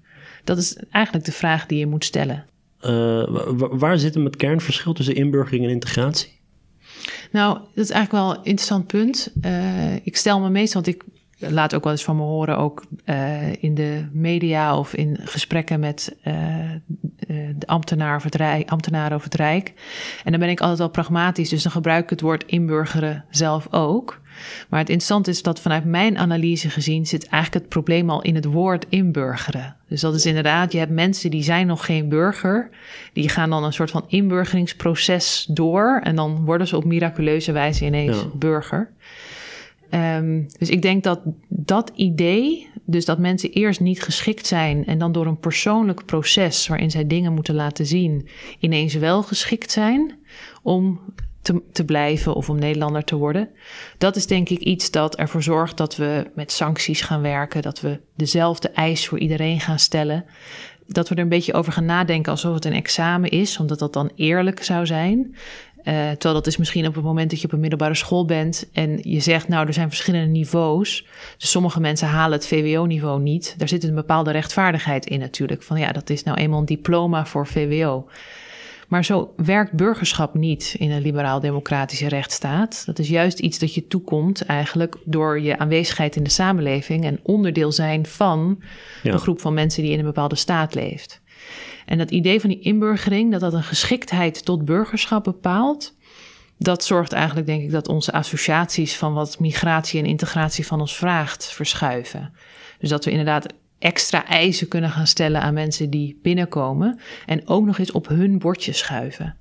Dat is eigenlijk de vraag die je moet stellen. Uh, waar zit hem het kernverschil tussen inburgering en integratie? Nou, dat is eigenlijk wel een interessant punt. Uh, ik stel me meestal, want ik laat ook wel eens van me horen, ook uh, in de media of in gesprekken met uh, de ambtenaar of het Rijk, ambtenaren over het Rijk. En dan ben ik altijd wel pragmatisch, dus dan gebruik ik het woord inburgeren zelf ook. Maar het interessante is dat vanuit mijn analyse gezien zit eigenlijk het probleem al in het woord inburgeren. Dus dat is inderdaad, je hebt mensen die zijn nog geen burger. Die gaan dan een soort van inburgeringsproces door. En dan worden ze op miraculeuze wijze ineens ja. burger. Um, dus ik denk dat dat idee, dus dat mensen eerst niet geschikt zijn en dan door een persoonlijk proces waarin zij dingen moeten laten zien, ineens wel geschikt zijn om te, te blijven of om Nederlander te worden. Dat is denk ik iets dat ervoor zorgt dat we met sancties gaan werken, dat we dezelfde eis voor iedereen gaan stellen. dat we er een beetje over gaan nadenken alsof het een examen is, omdat dat dan eerlijk zou zijn. Uh, terwijl dat is misschien op het moment dat je op een middelbare school bent en je zegt, nou, er zijn verschillende niveaus. Dus sommige mensen halen het VWO-niveau niet. Daar zit een bepaalde rechtvaardigheid in natuurlijk. Van ja, dat is nou eenmaal een diploma voor VWO. Maar zo werkt burgerschap niet in een liberaal-democratische rechtsstaat. Dat is juist iets dat je toekomt eigenlijk door je aanwezigheid in de samenleving en onderdeel zijn van ja. de groep van mensen die in een bepaalde staat leeft. En dat idee van die inburgering, dat dat een geschiktheid tot burgerschap bepaalt, dat zorgt eigenlijk, denk ik, dat onze associaties van wat migratie en integratie van ons vraagt verschuiven. Dus dat we inderdaad extra eisen kunnen gaan stellen aan mensen die binnenkomen en ook nog eens op hun bordje schuiven.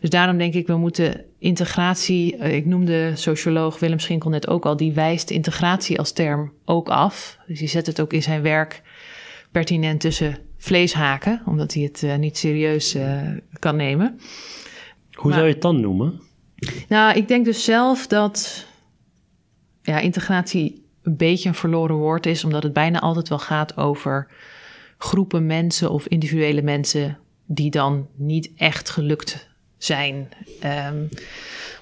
Dus daarom denk ik, we moeten integratie, eh, ik noemde socioloog Willem Schinkel net ook al, die wijst integratie als term ook af. Dus die zet het ook in zijn werk pertinent tussen vleeshaken, omdat hij het uh, niet serieus uh, kan nemen. Hoe zou je het dan noemen? Nou, ik denk dus zelf dat ja, integratie een beetje een verloren woord is, omdat het bijna altijd wel gaat over groepen mensen of individuele mensen die dan niet echt gelukt zijn. Um,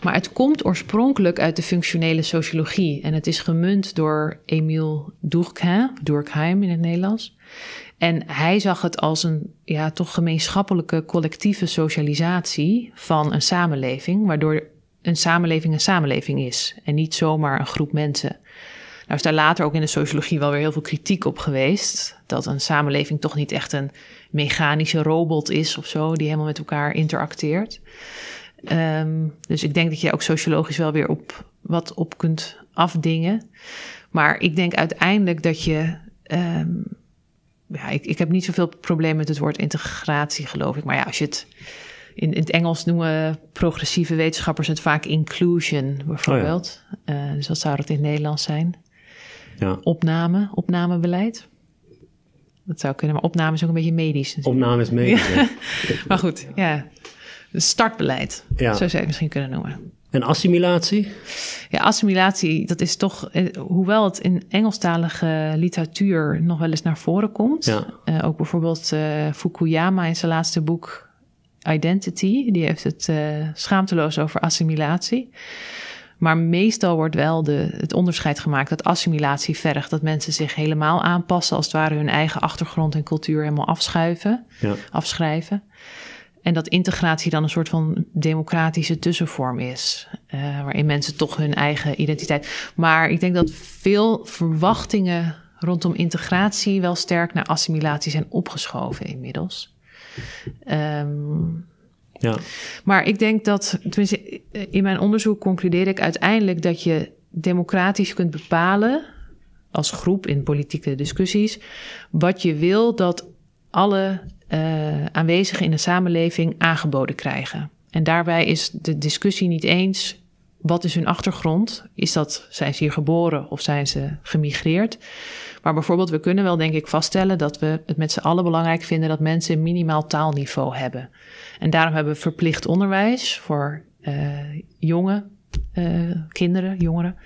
maar het komt oorspronkelijk uit de functionele sociologie en het is gemunt door Emile Durkheim, Durkheim in het Nederlands. En hij zag het als een ja, toch gemeenschappelijke collectieve socialisatie van een samenleving, waardoor een samenleving een samenleving is en niet zomaar een groep mensen. Nou is daar later ook in de sociologie wel weer heel veel kritiek op geweest. Dat een samenleving toch niet echt een mechanische robot is of zo, die helemaal met elkaar interacteert. Um, dus ik denk dat je ook sociologisch wel weer op wat op kunt afdingen. Maar ik denk uiteindelijk dat je. Um, ja, ik, ik heb niet zoveel probleem met het woord integratie, geloof ik. Maar ja, als je het. In, in het Engels noemen progressieve wetenschappers het vaak inclusion, bijvoorbeeld. Oh ja. uh, dus wat zou dat in het Nederlands zijn? Ja. Opname, opnamebeleid. Dat zou kunnen, maar opname is ook een beetje medisch. Natuurlijk. Opname is medisch. Ja. maar goed, ja. Startbeleid, ja. zo zou je het misschien kunnen noemen. En assimilatie? Ja, assimilatie, dat is toch, eh, hoewel het in Engelstalige literatuur nog wel eens naar voren komt. Ja. Uh, ook bijvoorbeeld uh, Fukuyama in zijn laatste boek Identity, die heeft het schaamteloos over assimilatie. Maar meestal wordt wel de, het onderscheid gemaakt dat assimilatie vergt dat mensen zich helemaal aanpassen, als het ware hun eigen achtergrond en cultuur helemaal afschuiven, ja. afschrijven. En dat integratie dan een soort van democratische tussenvorm is, uh, waarin mensen toch hun eigen identiteit. Maar ik denk dat veel verwachtingen rondom integratie wel sterk naar assimilatie zijn opgeschoven inmiddels. Um, ja. Maar ik denk dat, tenminste, in mijn onderzoek concludeer ik uiteindelijk dat je democratisch kunt bepalen, als groep in politieke discussies, wat je wil dat alle uh, aanwezigen in de samenleving aangeboden krijgen. En daarbij is de discussie niet eens wat is hun achtergrond? Is dat, zijn ze hier geboren of zijn ze gemigreerd? Maar bijvoorbeeld, we kunnen wel denk ik vaststellen dat we het met z'n allen belangrijk vinden dat mensen een minimaal taalniveau hebben. En daarom hebben we verplicht onderwijs voor uh, jonge uh, kinderen, jongeren.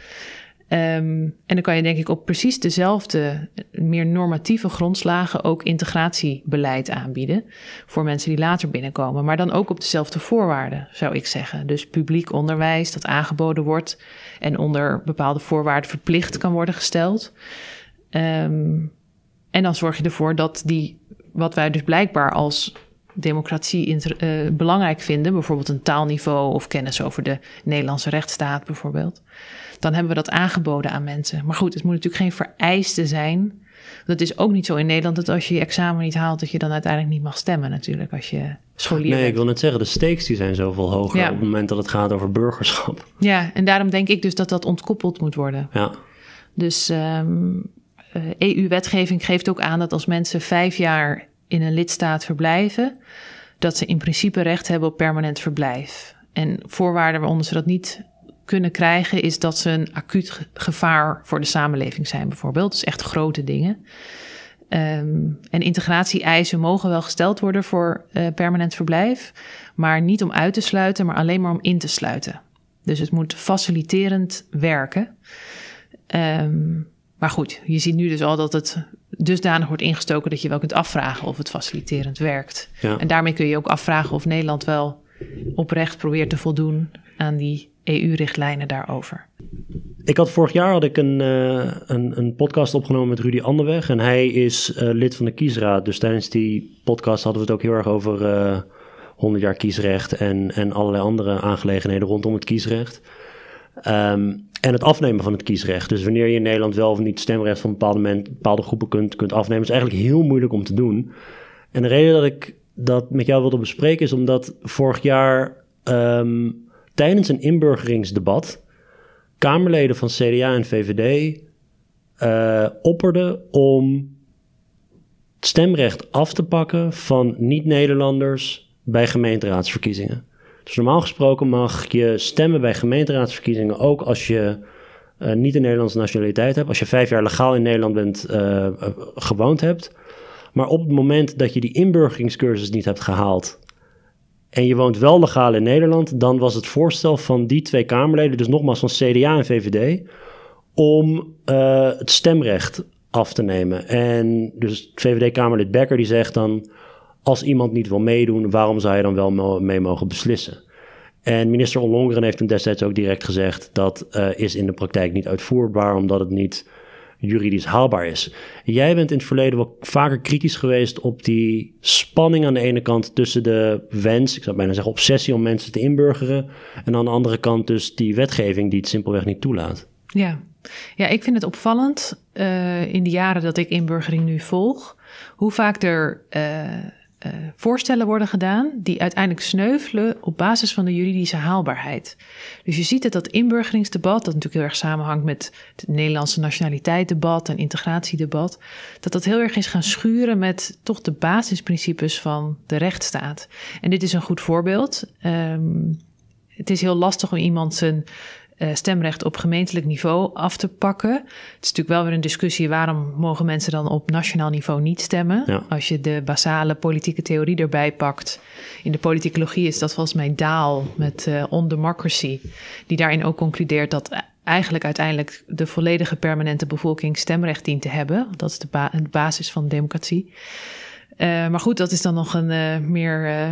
Um, en dan kan je denk ik op precies dezelfde, meer normatieve grondslagen ook integratiebeleid aanbieden voor mensen die later binnenkomen. Maar dan ook op dezelfde voorwaarden, zou ik zeggen. Dus publiek onderwijs dat aangeboden wordt en onder bepaalde voorwaarden verplicht kan worden gesteld. Um, en dan zorg je ervoor dat die, wat wij dus blijkbaar als democratie uh, belangrijk vinden, bijvoorbeeld een taalniveau of kennis over de Nederlandse rechtsstaat bijvoorbeeld, dan hebben we dat aangeboden aan mensen. Maar goed, het moet natuurlijk geen vereiste zijn. Dat is ook niet zo in Nederland dat als je je examen niet haalt, dat je dan uiteindelijk niet mag stemmen natuurlijk als je scholier Nee, ik wil net zeggen, de stakes die zijn zoveel hoger op het moment dat het gaat over burgerschap. Ja, en daarom denk ik dus dat dat ontkoppeld moet worden. Ja. Dus um, ehm, EU-wetgeving eh, e geeft ook aan dat als mensen vijf jaar in een lidstaat verblijven, dat ze in principe recht hebben op permanent verblijf. En voorwaarden waaronder ze dat niet kunnen krijgen, is dat ze een acuut gevaar voor de samenleving zijn, bijvoorbeeld. Dus echt grote dingen. Um, en integratie-eisen mogen wel gesteld worden voor uh, permanent verblijf, maar niet om uit te sluiten, maar alleen maar om in te sluiten. Dus het moet faciliterend werken. Um, maar goed, je ziet nu dus al dat het dusdanig wordt ingestoken dat je wel kunt afvragen of het faciliterend werkt. Ja. En daarmee kun je ook afvragen of Nederland wel oprecht probeert te voldoen aan die EU-richtlijnen daarover. Ik had vorig jaar had ik een, uh, een, een, podcast opgenomen met Rudy Anderweg. En hij is uh, lid van de kiesraad. Dus tijdens die podcast hadden we het ook heel erg over uh, eh, 100 jaar kiesrecht en, en allerlei andere aangelegenheden rondom het kiesrecht. Um, en het afnemen van het kiesrecht. Dus wanneer je in Nederland wel of niet stemrecht van bepaalde, bepaalde groepen kunt, kunt afnemen, is eigenlijk heel moeilijk om te doen. En de reden dat ik dat met jou wilde bespreken is omdat vorig jaar um, tijdens een inburgeringsdebat Kamerleden van CDA en VVD uh, opperden om het stemrecht af te pakken van niet-Nederlanders bij gemeenteraadsverkiezingen. Dus normaal gesproken mag je stemmen bij gemeenteraadsverkiezingen ook als je uh, niet een Nederlandse nationaliteit hebt. Als je vijf jaar legaal in Nederland bent uh, gewoond hebt. Maar op het moment dat je die inburgeringscursus niet hebt gehaald en je woont wel legaal in Nederland, dan was het voorstel van die twee Kamerleden, dus nogmaals van CDA en VVD, om het stemrecht af te nemen. En dus VVD-Kamerlid Becker die zegt dan, als iemand niet wil meedoen, waarom zou je dan wel mee mogen beslissen? En minister Ollongren heeft toen destijds ook direct gezegd, dat uh, is in de praktijk niet uitvoerbaar, omdat het niet juridisch haalbaar is. Jij bent in het verleden wel vaker kritisch geweest op die spanning aan de ene kant tussen de wens, ik zou bijna zeggen obsessie om mensen te inburgeren, en aan de andere kant dus die wetgeving die het simpelweg niet toelaat. Ja, ja ik vind het opvallend uh, in de jaren dat ik inburgering nu volg, hoe vaak er uh, uh, voorstellen worden gedaan die uiteindelijk sneuvelen op basis van de juridische haalbaarheid. Dus je ziet het dat inburgeringsdebat, dat natuurlijk heel erg samenhangt met het Nederlandse nationaliteitsdebat en integratiedebat, dat dat heel erg is gaan schuren met toch de basisprincipes van de rechtsstaat. En dit is een goed voorbeeld. Um, het is heel lastig om iemand zijn uh, stemrecht op gemeentelijk niveau af te pakken. Het is natuurlijk wel weer een discussie waarom mogen mensen dan op nationaal niveau niet stemmen. Ja. Als je de basale politieke theorie erbij pakt. In de politicologie is dat volgens mij Daal met uh, On Democracy, die daarin ook concludeert dat eigenlijk uiteindelijk de volledige permanente bevolking stemrecht dient te hebben. Dat is de, ba basis van de democratie. Uh, maar goed, dat is dan nog een meer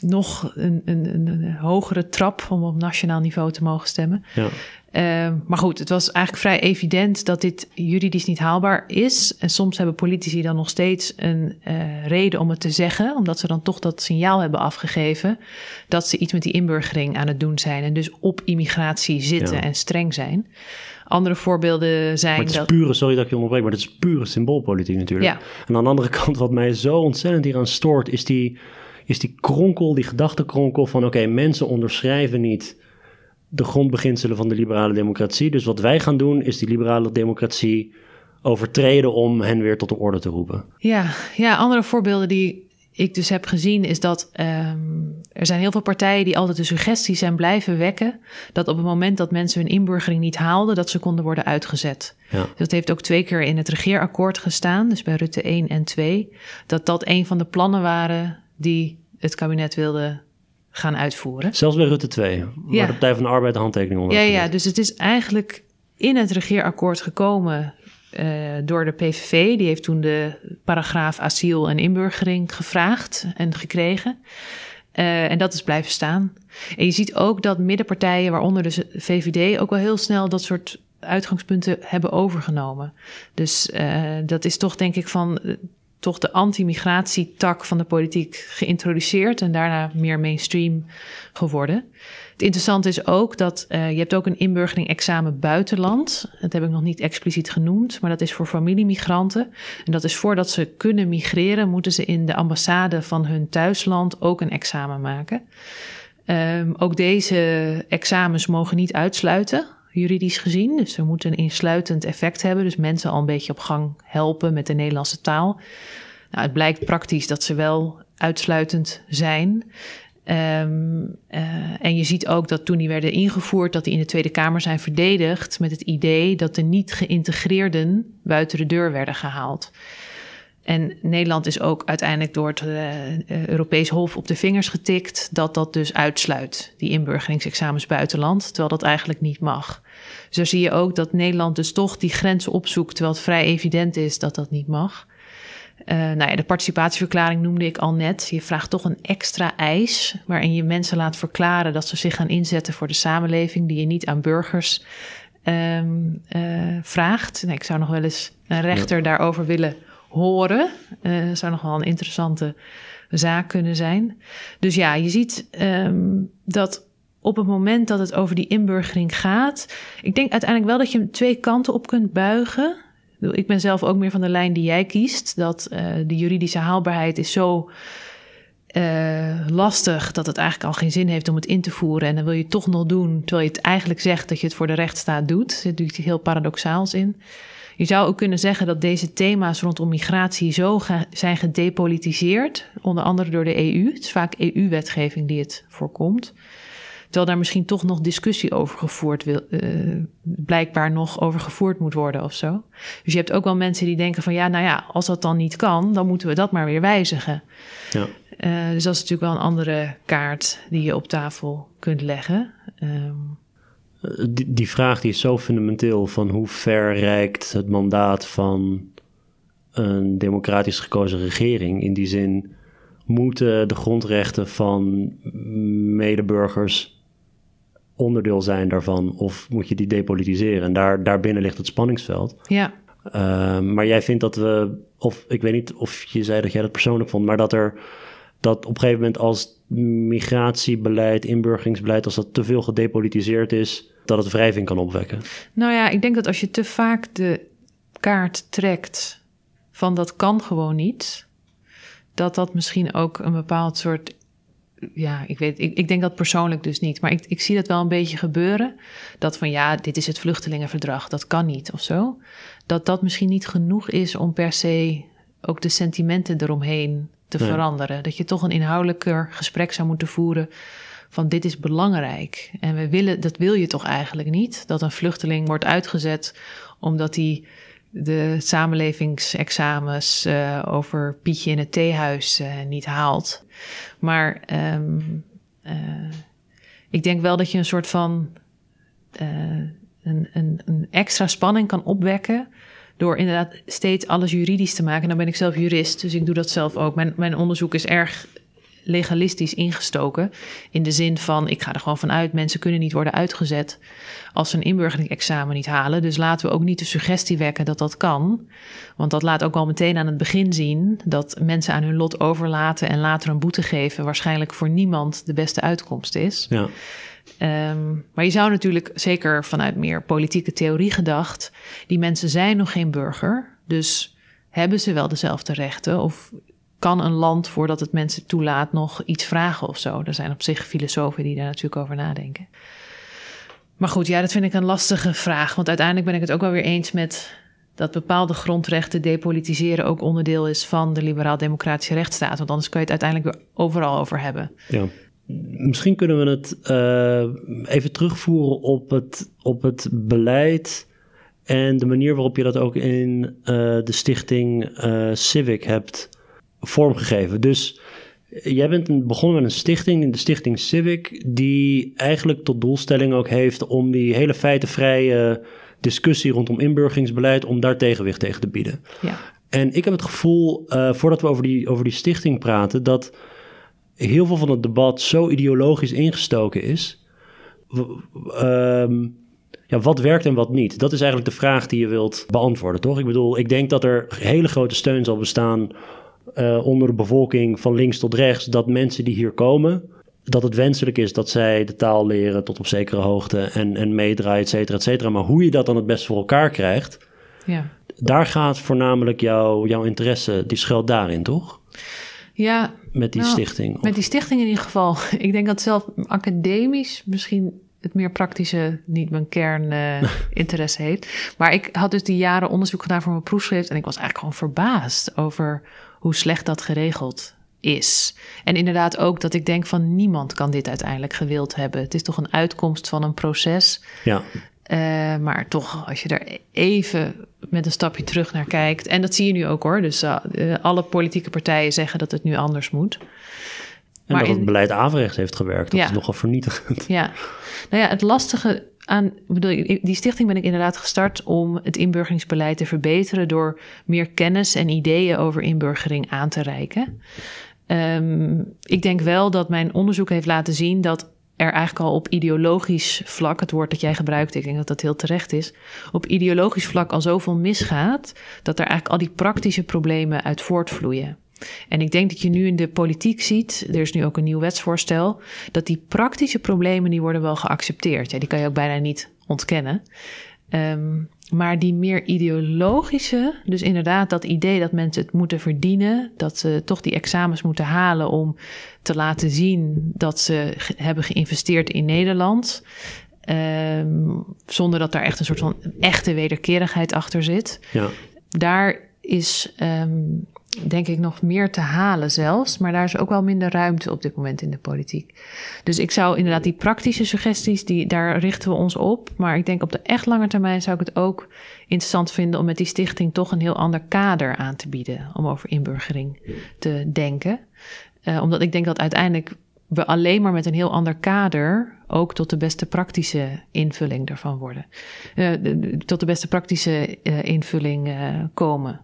nog een, een, een, hogere trap om op nationaal niveau te mogen stemmen. Ja. Uh, maar goed, het was eigenlijk vrij evident dat dit juridisch niet haalbaar is. En soms hebben politici dan nog steeds een uh, reden om het te zeggen, omdat ze dan toch dat signaal hebben afgegeven dat ze iets met die inburgering aan het doen zijn en dus op immigratie zitten Ja. en streng zijn. Andere voorbeelden zijn Maar het is dat. pure, sorry dat ik je onderbreek, maar het is pure symboolpolitiek natuurlijk. Ja. En aan de andere kant, wat mij zo ontzettend hieraan stoort, is die, is die kronkel, die gedachtenkronkel van oké, mensen onderschrijven niet de grondbeginselen van de liberale democratie. Dus wat wij gaan doen, is die liberale democratie overtreden om hen weer tot de orde te roepen. Ja, ja, andere voorbeelden die ik dus heb gezien is dat um, er zijn heel veel partijen die altijd de suggestie zijn blijven wekken dat op het moment dat mensen hun inburgering niet haalden, dat ze konden worden uitgezet. Ja. Dat heeft ook twee keer in het regeerakkoord gestaan, dus bij Rutte 1 en 2, dat dat een van de plannen waren die het kabinet wilde gaan uitvoeren. Zelfs bij Rutte 2, waar Ja. de Partij van de Arbeid de handtekening onder Ja, ja, dus het is eigenlijk in het regeerakkoord gekomen uh, door de PVV. Die heeft toen de paragraaf asiel en inburgering gevraagd en gekregen. Uh, en dat is blijven staan. En je ziet ook dat middenpartijen, waaronder de VVD, ook wel heel snel dat soort uitgangspunten hebben overgenomen. Dus uh, dat is toch, denk ik, van toch de anti-migratietak van de politiek geïntroduceerd en daarna meer mainstream geworden. Het interessante is ook dat uh, je hebt ook een inburgering examen buitenland. Dat heb ik nog niet expliciet genoemd, maar dat is voor familiemigranten. En dat is voordat ze kunnen migreren, moeten ze in de ambassade van hun thuisland ook een examen maken. Um, ook deze examens mogen niet uitsluiten, juridisch gezien. Dus ze moeten een insluitend effect hebben. Dus mensen al een beetje op gang helpen met de Nederlandse taal. Nou, het blijkt praktisch dat ze wel uitsluitend zijn. Um, uh, en je ziet ook dat toen die werden ingevoerd, dat die in de Tweede Kamer zijn verdedigd met het idee dat de niet geïntegreerden buiten de deur werden gehaald. En Nederland is ook uiteindelijk door het uh, Europees Hof op de vingers getikt dat dat dus uitsluit, die inburgeringsexamens buitenland, terwijl dat eigenlijk niet mag. Dus daar zie je ook dat Nederland dus toch die grenzen opzoekt, terwijl het vrij evident is dat dat niet mag. Uh, nou ja, de participatieverklaring noemde ik al net. Je vraagt toch een extra eis waarin je mensen laat verklaren dat ze zich gaan inzetten voor de samenleving, die je niet aan burgers um, uh, vraagt. Nou, ik zou nog wel eens een rechter daarover willen horen. Uh, zou nog wel een interessante zaak kunnen zijn. Dus ja, je ziet um, dat op het moment dat het over die inburgering gaat. Ik denk uiteindelijk wel dat je hem twee kanten op kunt buigen. Ik ben zelf ook meer van de lijn die jij kiest. Dat uh, de juridische haalbaarheid is zo uh, lastig dat het eigenlijk al geen zin heeft om het in te voeren. En dan wil je het toch nog doen, terwijl je het eigenlijk zegt dat je het voor de rechtsstaat doet. Er zit natuurlijk heel paradoxaals in. Je zou ook kunnen zeggen dat deze thema's rondom migratie zo zijn gedepolitiseerd, onder andere door de EU. Het is vaak EU-wetgeving die het voorkomt. Terwijl daar misschien toch nog discussie over gevoerd wil, uh, blijkbaar nog over gevoerd moet worden of zo. Dus je hebt ook wel mensen die denken van ja, nou ja, als dat dan niet kan, dan moeten we dat maar weer wijzigen. Ja. Uh, dus dat is natuurlijk wel een andere kaart die je op tafel kunt leggen. Um, die, die, vraag die is zo fundamenteel van hoe ver reikt het mandaat van een democratisch gekozen regering. In die zin moeten de grondrechten van medeburgers onderdeel zijn daarvan of moet je die depolitiseren? En daar, daarbinnen ligt het spanningsveld. Ja. Uh, maar jij vindt dat we, of ik weet niet of je zei dat jij dat persoonlijk vond, maar dat er dat op een gegeven moment als migratiebeleid, inburgeringsbeleid, als dat te veel gedepolitiseerd is, dat het wrijving kan opwekken? Nou ja, ik denk dat als je te vaak de kaart trekt van dat kan gewoon niet, dat dat misschien ook een bepaald soort. Ja, ik weet, ik, ik denk dat persoonlijk dus niet. Maar ik, ik zie dat wel een beetje gebeuren. Dat van ja, dit is het vluchtelingenverdrag, dat kan niet of zo. Dat dat misschien niet genoeg is om per se ook de sentimenten eromheen te veranderen. Dat je toch een inhoudelijker gesprek zou moeten voeren van dit is belangrijk. En we willen, dat wil je toch eigenlijk niet, dat een vluchteling wordt uitgezet omdat hij de samenlevingsexamens uh, over Pietje in het theehuis uh, niet haalt. Maar um, uh, ik denk wel dat je een soort van een, een, een extra spanning kan opwekken door inderdaad steeds alles juridisch te maken. Dan ben ik zelf jurist, dus ik doe dat zelf ook. Mijn, mijn onderzoek is erg legalistisch ingestoken. In de zin van, ik ga er gewoon vanuit, mensen kunnen niet worden uitgezet als ze een inburgeringsexamen niet halen. Dus laten we ook niet de suggestie wekken dat dat kan. Want dat laat ook al meteen aan het begin zien dat mensen aan hun lot overlaten en later een boete geven waarschijnlijk voor niemand de beste uitkomst is. Ja. Um, maar je zou natuurlijk, zeker vanuit meer politieke theorie gedacht, die mensen zijn nog geen burger. Dus hebben ze wel dezelfde rechten? Of kan een land, voordat het mensen toelaat, nog iets vragen of zo? Er zijn op zich filosofen die daar natuurlijk over nadenken. Maar goed, ja, dat vind ik een lastige vraag. Want uiteindelijk ben ik het ook wel weer eens met dat bepaalde grondrechten depolitiseren ook onderdeel is van de liberaal-democratische rechtsstaat. Want anders kun je het uiteindelijk overal over hebben. Ja. Misschien kunnen we het uh, even terugvoeren op het, op het beleid en de manier waarop je dat ook in uh, de stichting uh, Civic hebt vormgegeven. Dus jij bent begonnen met een stichting, de stichting Civic, die eigenlijk tot doelstelling ook heeft om die hele feitenvrije discussie rondom inburgeringsbeleid, om daar tegenwicht tegen te bieden. Ja. En ik heb het gevoel, voordat we over die, over die stichting praten, dat heel veel van het debat zo ideologisch ingestoken is. Um, ja, wat werkt en wat niet? Dat is eigenlijk de vraag die je wilt beantwoorden, toch? Ik bedoel, ik denk dat er hele grote steun zal bestaan uh, onder de bevolking van links tot rechts, dat mensen die hier komen, dat het wenselijk is dat zij de taal leren tot op zekere hoogte en, en meedraaien, et cetera, et cetera. Maar hoe je dat dan het best voor elkaar krijgt, ja. daar gaat voornamelijk jouw jouw interesse, die schuilt daarin, toch? Ja. Met die nou, stichting? Met die stichting in ieder geval. Ik denk dat zelf academisch misschien het meer praktische niet mijn kerninteresse uh, heeft. Maar ik had dus die jaren onderzoek gedaan voor mijn proefschrift en ik was eigenlijk gewoon verbaasd over hoe slecht dat geregeld is. En inderdaad ook dat ik denk van niemand kan dit uiteindelijk gewild hebben. Het is toch een uitkomst van een proces. Ja. Uh, maar toch, als je daar even met een stapje terug naar kijkt. En dat zie je nu ook hoor. Dus uh, alle politieke partijen zeggen dat het nu anders moet. En maar dat het beleid averechts heeft gewerkt. Dat ja. is nogal vernietigend. Ja, nou ja, het lastige aan. Bedoel, die stichting ben ik inderdaad gestart om het inburgeringsbeleid te verbeteren. door meer kennis en ideeën over inburgering aan te reiken. Um, ik denk wel dat mijn onderzoek heeft laten zien dat er eigenlijk al op ideologisch vlak, het woord dat jij gebruikt, ik denk dat dat heel terecht is, op ideologisch vlak al zoveel misgaat, dat er eigenlijk al die praktische problemen uit voortvloeien. En ik denk dat je nu in de politiek ziet, er is nu ook een nieuw wetsvoorstel, dat die praktische problemen die worden wel geaccepteerd. Ja, die kan je ook bijna niet ontkennen. Um, maar die meer ideologische, dus inderdaad dat idee dat mensen het moeten verdienen, dat ze toch die examens moeten halen om te laten zien dat ze hebben geïnvesteerd in Nederland. Um, zonder dat daar echt een soort van echte wederkerigheid achter zit. Ja. Daar is um, denk ik nog meer te halen zelfs. Maar daar is ook wel minder ruimte op dit moment in de politiek. Dus ik zou inderdaad die praktische suggesties, die, daar richten we ons op. Maar ik denk op de echt lange termijn zou ik het ook interessant vinden om met die stichting toch een heel ander kader aan te bieden. Om over inburgering te denken. Uh, omdat ik denk dat uiteindelijk we alleen maar met een heel ander kader ook tot de beste praktische invulling daarvan worden. Uh, tot de beste praktische uh, invulling komen.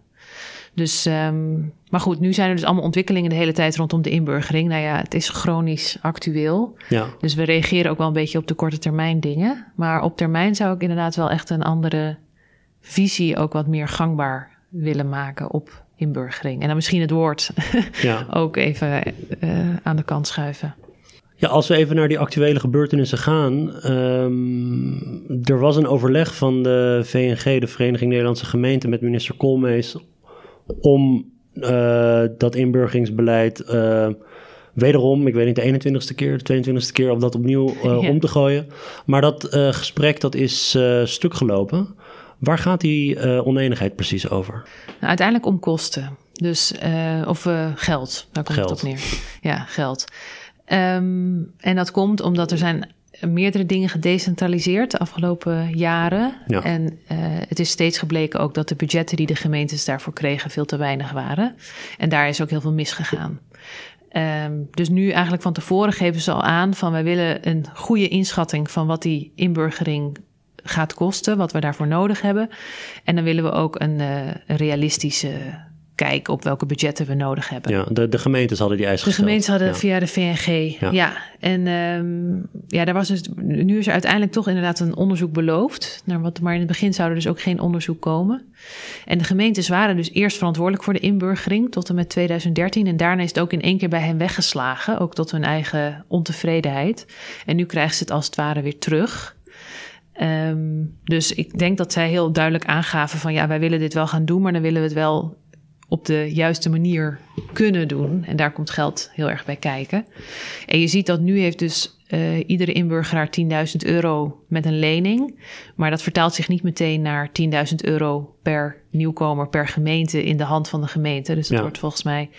Dus, um, maar goed, nu zijn er dus allemaal ontwikkelingen de hele tijd rondom de inburgering. Nou ja, het is chronisch actueel. Ja. Dus we reageren ook wel een beetje op de korte termijn dingen. Maar op termijn zou ik inderdaad wel echt een andere visie ook wat meer gangbaar willen maken op inburgering. En dan misschien het woord ja. ook even uh, aan de kant schuiven. Ja, als we even naar die actuele gebeurtenissen gaan. Um, er was een overleg van de VNG, de Vereniging Nederlandse Gemeenten, met minister Koolmees om uh, dat inburgeringsbeleid uh, wederom, ik weet niet, de 21ste keer, de 22ste keer, om dat opnieuw uh, om te gooien. Maar dat gesprek, dat is stuk gelopen. Waar gaat die oneenigheid precies over? Nou, uiteindelijk om kosten. Dus, of geld, daar komt geld. het op neer. Ja, geld. Um, en dat komt omdat er zijn meerdere dingen gedecentraliseerd de afgelopen jaren. En uh, het is steeds gebleken ook dat de budgetten die de gemeentes daarvoor kregen veel te weinig waren. En daar is ook heel veel misgegaan. Um, dus nu eigenlijk van tevoren geven ze al aan van wij willen een goede inschatting van wat die inburgering gaat kosten, wat we daarvoor nodig hebben. En dan willen we ook een, uh, een realistische kijken op welke budgetten we nodig hebben. Ja, de, de gemeentes hadden die eisen De gemeentes hadden via de VNG, ja. En um, ja, daar was dus, nu is er uiteindelijk toch inderdaad een onderzoek beloofd. Naar wat, maar in het begin zou er dus ook geen onderzoek komen. En de gemeentes waren dus eerst verantwoordelijk voor de inburgering tot en met 2013. En daarna is het ook in één keer bij hen weggeslagen, ook tot hun eigen ontevredenheid. En nu krijgen ze het als het ware weer terug. Um, dus ik denk dat zij heel duidelijk aangaven van ja, wij willen dit wel gaan doen, maar dan willen we het wel op de juiste manier kunnen doen. En daar komt geld heel erg bij kijken. En je ziet dat nu heeft dus uh, iedere inburgeraar 10.000 euro met een lening. Maar dat vertaalt zich niet meteen naar 10.000 euro per nieuwkomer, per gemeente in de hand van de gemeente. Dus dat wordt volgens mij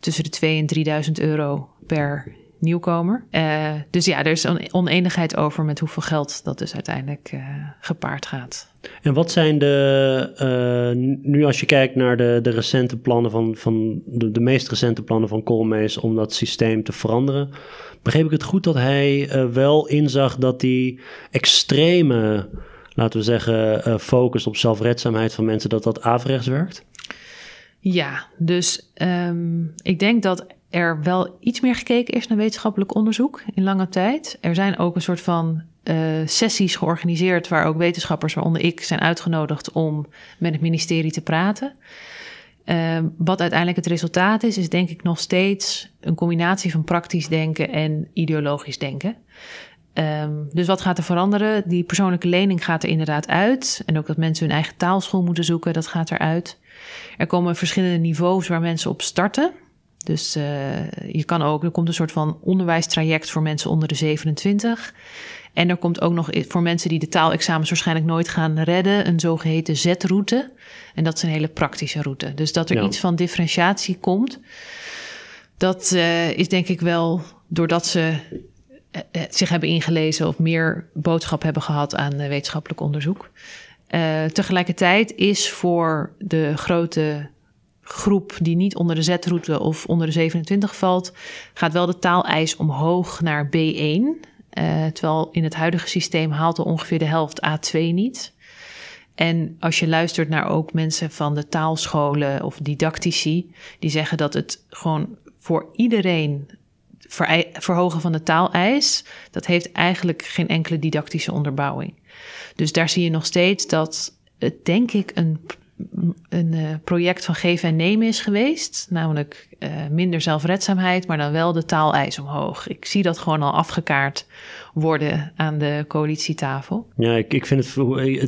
tussen de 2.000 en 3.000 euro per nieuwkomer. Uh, dus ja, er is een oneenigheid over met hoeveel geld dat dus uiteindelijk uh, gepaard gaat. En wat zijn de, uh, nu als je kijkt naar de, de recente plannen van, van de, de meest recente plannen van Koolmees om dat systeem te veranderen, begreep ik het goed dat hij wel inzag dat die extreme, laten we zeggen, focus op zelfredzaamheid van mensen, dat dat averechts werkt? Ja, dus um, ik denk dat er wel iets meer gekeken is naar wetenschappelijk onderzoek in lange tijd. Er zijn ook een soort van uh, sessies georganiseerd waar ook wetenschappers, waaronder ik, zijn uitgenodigd om met het ministerie te praten. Uh, wat uiteindelijk het resultaat is, is denk ik nog steeds een combinatie van praktisch denken en ideologisch denken. Um, dus wat gaat er veranderen? Die persoonlijke lening gaat er inderdaad uit. En ook dat mensen hun eigen taalschool moeten zoeken, dat gaat eruit. Er komen verschillende niveaus waar mensen op starten. Dus uh, je kan ook, er komt een soort van onderwijstraject voor mensen onder de 27. En er komt ook nog voor mensen die de taalexamens waarschijnlijk nooit gaan redden, een zogeheten Z-route. En dat is een hele praktische route. Dus dat er iets van differentiatie komt, dat uh, is denk ik wel doordat ze zich hebben ingelezen of meer boodschap hebben gehad aan wetenschappelijk onderzoek. tegelijkertijd is voor de grote groep die niet onder de Z-route of onder de 27 valt, gaat wel de taaleis omhoog naar B1. Terwijl in het huidige systeem haalt er ongeveer de helft A2 niet. En als je luistert naar ook mensen van de taalscholen of didactici, die zeggen dat het gewoon voor iedereen verhogen van de taaleis, dat heeft eigenlijk geen enkele didactische onderbouwing. Dus daar zie je nog steeds dat het denk ik een een uh, project van geven en nemen is geweest. Namelijk uh, minder zelfredzaamheid, maar dan wel de taaleis omhoog. Ik zie dat gewoon al afgekaart worden aan de coalitietafel. Ja, ik, ik vind het,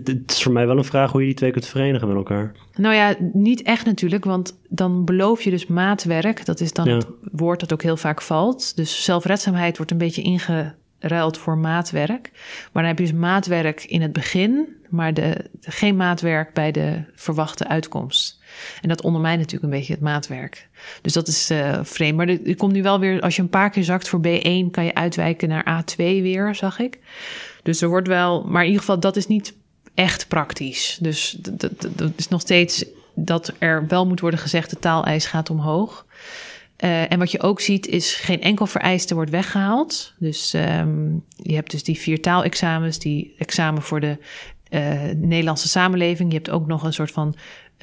het is voor mij wel een vraag hoe je die twee kunt verenigen met elkaar. Nou ja, niet echt natuurlijk, want dan beloof je dus maatwerk. Dat is dan het woord dat ook heel vaak valt. Dus zelfredzaamheid wordt een beetje inge ruilt voor maatwerk. Maar dan heb je dus maatwerk in het begin, maar de, geen maatwerk bij de verwachte uitkomst. En dat ondermijnt natuurlijk een beetje het maatwerk. Dus dat is uh, vreemd. Maar er komt nu wel weer, als je een paar keer zakt voor B1, kan je uitwijken naar A2 weer, zag ik. Dus er wordt wel, maar in ieder geval, dat is niet echt praktisch. Dus dat is nog steeds dat er wel moet worden gezegd, de taaleis gaat omhoog. Uh, en wat je ook ziet is geen enkel vereiste wordt weggehaald. Dus um, je hebt dus die vier taalexamens, die examen voor de uh, Nederlandse samenleving. Je hebt ook nog een soort van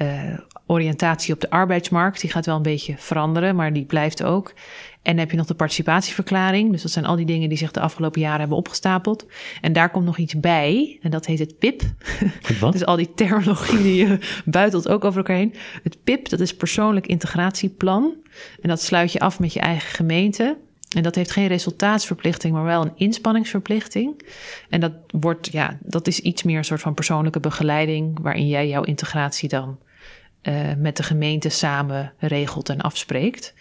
uh, oriëntatie op de arbeidsmarkt. Die gaat wel een beetje veranderen, maar die blijft ook. En dan heb je nog de participatieverklaring. Dus dat zijn al die dingen die zich de afgelopen jaren hebben opgestapeld. En daar komt nog iets bij. En dat heet het PIP. Wat? dus al die terminologie die je buitelt ook over elkaar heen. Het PIP, dat is persoonlijk integratieplan. En dat sluit je af met je eigen gemeente. En dat heeft geen resultaatsverplichting, maar wel een inspanningsverplichting. En dat wordt, ja, dat is iets meer een soort van persoonlijke begeleiding, waarin jij jouw integratie dan uh, met de gemeente samen regelt en afspreekt.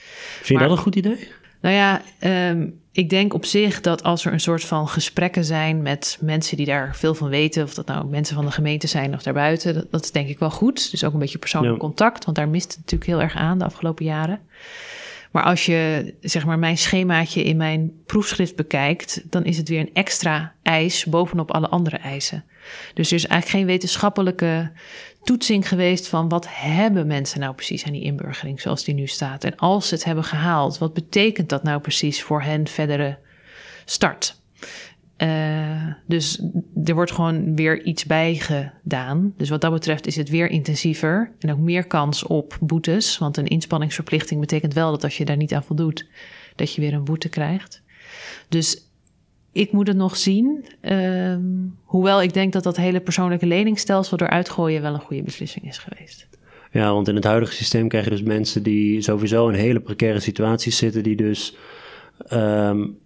Vind je dat een goed idee? Nou ja, um, ik denk op zich dat als er een soort van gesprekken zijn met mensen die daar veel van weten, of dat nou mensen van de gemeente zijn of daarbuiten, dat, dat is denk ik wel goed. Dus ook een beetje persoonlijk contact, want daar mist het natuurlijk heel erg aan de afgelopen jaren. Maar als je zeg maar mijn schemaatje in mijn proefschrift bekijkt, dan is het weer een extra eis bovenop alle andere eisen. Dus er is eigenlijk geen wetenschappelijke toetsing geweest van wat hebben mensen nou precies aan die inburgering zoals die nu staat. En als ze het hebben gehaald, wat betekent dat nou precies voor hen verdere start? Uh, dus er wordt gewoon weer iets bij gedaan. Dus wat dat betreft is het weer intensiever en ook meer kans op boetes. Want een inspanningsverplichting betekent wel dat als je daar niet aan voldoet, dat je weer een boete krijgt. Dus ik moet het nog zien. Uh, hoewel ik denk dat dat hele persoonlijke leningstelsel eruit gooien wel een goede beslissing is geweest. Ja, want in het huidige systeem krijg je dus mensen die sowieso in hele precaire situaties zitten, die dus um,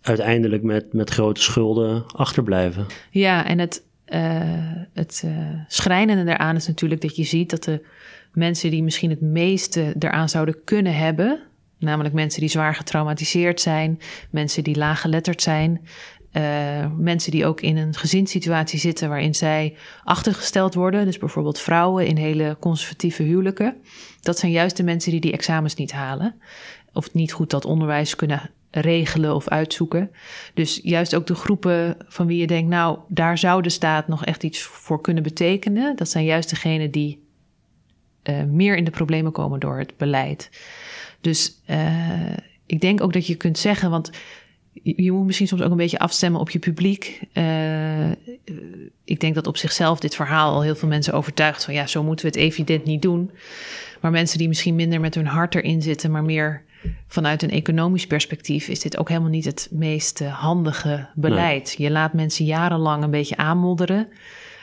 uiteindelijk met, met grote schulden achterblijven. Ja, en het, uh, het uh, schrijnende daaraan is natuurlijk dat je ziet dat de mensen die misschien het meeste eraan zouden kunnen hebben, namelijk mensen die zwaar getraumatiseerd zijn, mensen die laaggeletterd zijn, uh, mensen die ook in een gezinssituatie zitten waarin zij achtergesteld worden, dus bijvoorbeeld vrouwen in hele conservatieve huwelijken, dat zijn juist de mensen die die examens niet halen of niet goed dat onderwijs kunnen regelen of uitzoeken. Dus juist ook de groepen van wie je denkt, nou, daar zou de staat nog echt iets voor kunnen betekenen. Dat zijn juist degenen die uh, meer in de problemen komen door het beleid. Dus uh, ik denk ook dat je kunt zeggen, want je moet misschien soms ook een beetje afstemmen op je publiek. Uh, ik denk dat op zichzelf dit verhaal al heel veel mensen overtuigt van ja, zo moeten we het evident niet doen. Maar mensen die misschien minder met hun hart erin zitten, maar meer vanuit een economisch perspectief is dit ook helemaal niet het meest eh, handige beleid. Je laat mensen jarenlang een beetje aanmodderen.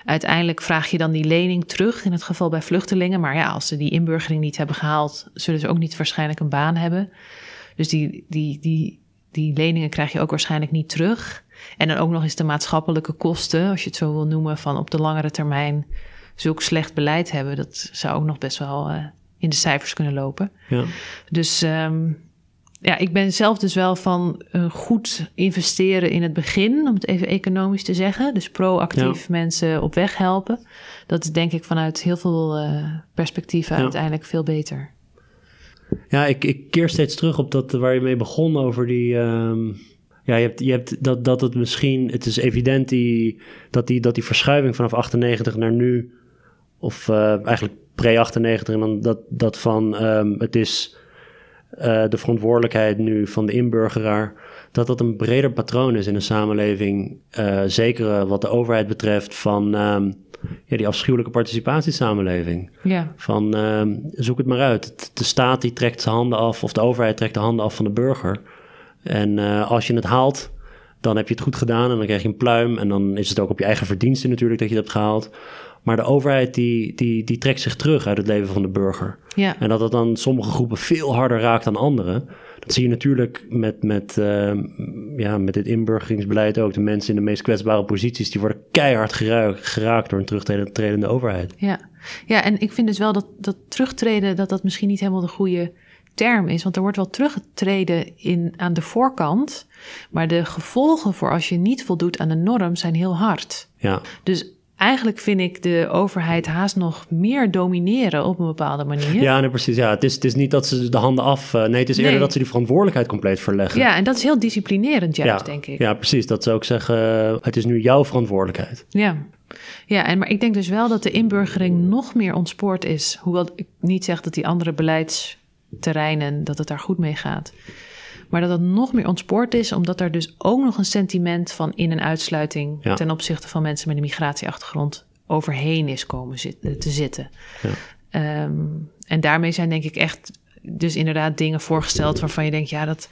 Uiteindelijk vraag je dan die lening terug, in het geval bij vluchtelingen. Maar ja, als ze die inburgering niet hebben gehaald, zullen ze ook niet waarschijnlijk een baan hebben. Dus die, die, die, die leningen krijg je ook waarschijnlijk niet terug. En dan ook nog eens de maatschappelijke kosten, als je het zo wil noemen, van op de langere termijn zulk slecht beleid hebben. Dat zou ook nog best wel uh, in de cijfers kunnen lopen. Ja. Dus um, ja, ik ben zelf dus wel van uh, goed investeren in het begin, om het even economisch te zeggen. Dus proactief mensen op weg helpen. Dat is denk ik vanuit heel veel uh, perspectieven ja. uiteindelijk veel beter. Ja, ik, ik keer steeds terug op dat waar je mee begon over die, um, Ja, je hebt, je hebt dat, dat het misschien, het is evident die, dat, die, dat die verschuiving vanaf 98 naar nu, of uh, eigenlijk pre-98, en dan dat, dat van um, het is uh, de verantwoordelijkheid nu van de inburgeraar, dat dat een breder patroon is in de samenleving. Uh, zeker wat de overheid betreft van um, ja, die afschuwelijke participatiesamenleving. Ja. Van uh, zoek het maar uit. De staat die trekt zijn handen af, of de overheid trekt de handen af van de burger. En uh, als je het haalt, dan heb je het goed gedaan en dan krijg je een pluim. En dan is het ook op je eigen verdiensten natuurlijk dat je het hebt gehaald. Maar de overheid die, die, die trekt zich terug uit het leven van de burger. Ja. En dat dat dan sommige groepen veel harder raakt dan anderen. Dat zie je natuurlijk met, met, uh, ja, met dit inburgeringsbeleid ook. De mensen in de meest kwetsbare posities, die worden keihard geraakt, geraakt door een terugtredende overheid. Ja. ja, en ik vind dus wel dat, dat terugtreden, dat dat misschien niet helemaal de goede term is. Want er wordt wel teruggetreden in, aan de voorkant. Maar de gevolgen voor als je niet voldoet aan de norm zijn heel hard. Ja. Dus eigenlijk vind ik de overheid haast nog meer domineren op een bepaalde manier. Ja, nee, precies. Ja, het, is, het is niet dat ze de handen af. Uh, nee, het is eerder Nee. dat ze die verantwoordelijkheid compleet verleggen. Ja, en dat is heel disciplinerend juist, ja, denk ik. Ja, precies. Dat zou ik zeggen. uh, het is nu jouw verantwoordelijkheid. Ja. Ja, en, maar ik denk dus wel dat de inburgering nog meer ontspoord is. Hoewel ik niet zeg dat die andere beleidsterreinen, dat het daar goed mee gaat. Maar dat het nog meer ontspoord is, omdat er dus ook nog een sentiment van in- en uitsluiting Ja. ten opzichte van mensen met een migratieachtergrond overheen is komen zit, te zitten. Ja. Ehm, en daarmee zijn denk ik echt dus inderdaad dingen voorgesteld waarvan je denkt, ja, dat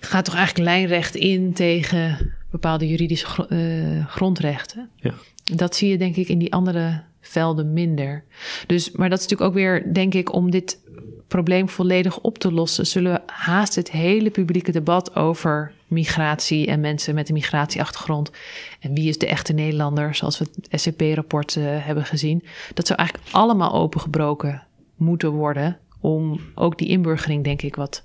gaat toch eigenlijk lijnrecht in tegen bepaalde juridische eh, grondrechten. Ja. Dat zie je denk ik in die andere velden minder. Dus, maar dat is natuurlijk ook weer, denk ik, om dit probleem volledig op te lossen, zullen we haast het hele publieke debat over migratie en mensen met een migratieachtergrond en wie is de echte Nederlander, zoals we het SCP-rapport uh, hebben gezien, dat zou eigenlijk allemaal opengebroken moeten worden om ook die inburgering, denk ik, wat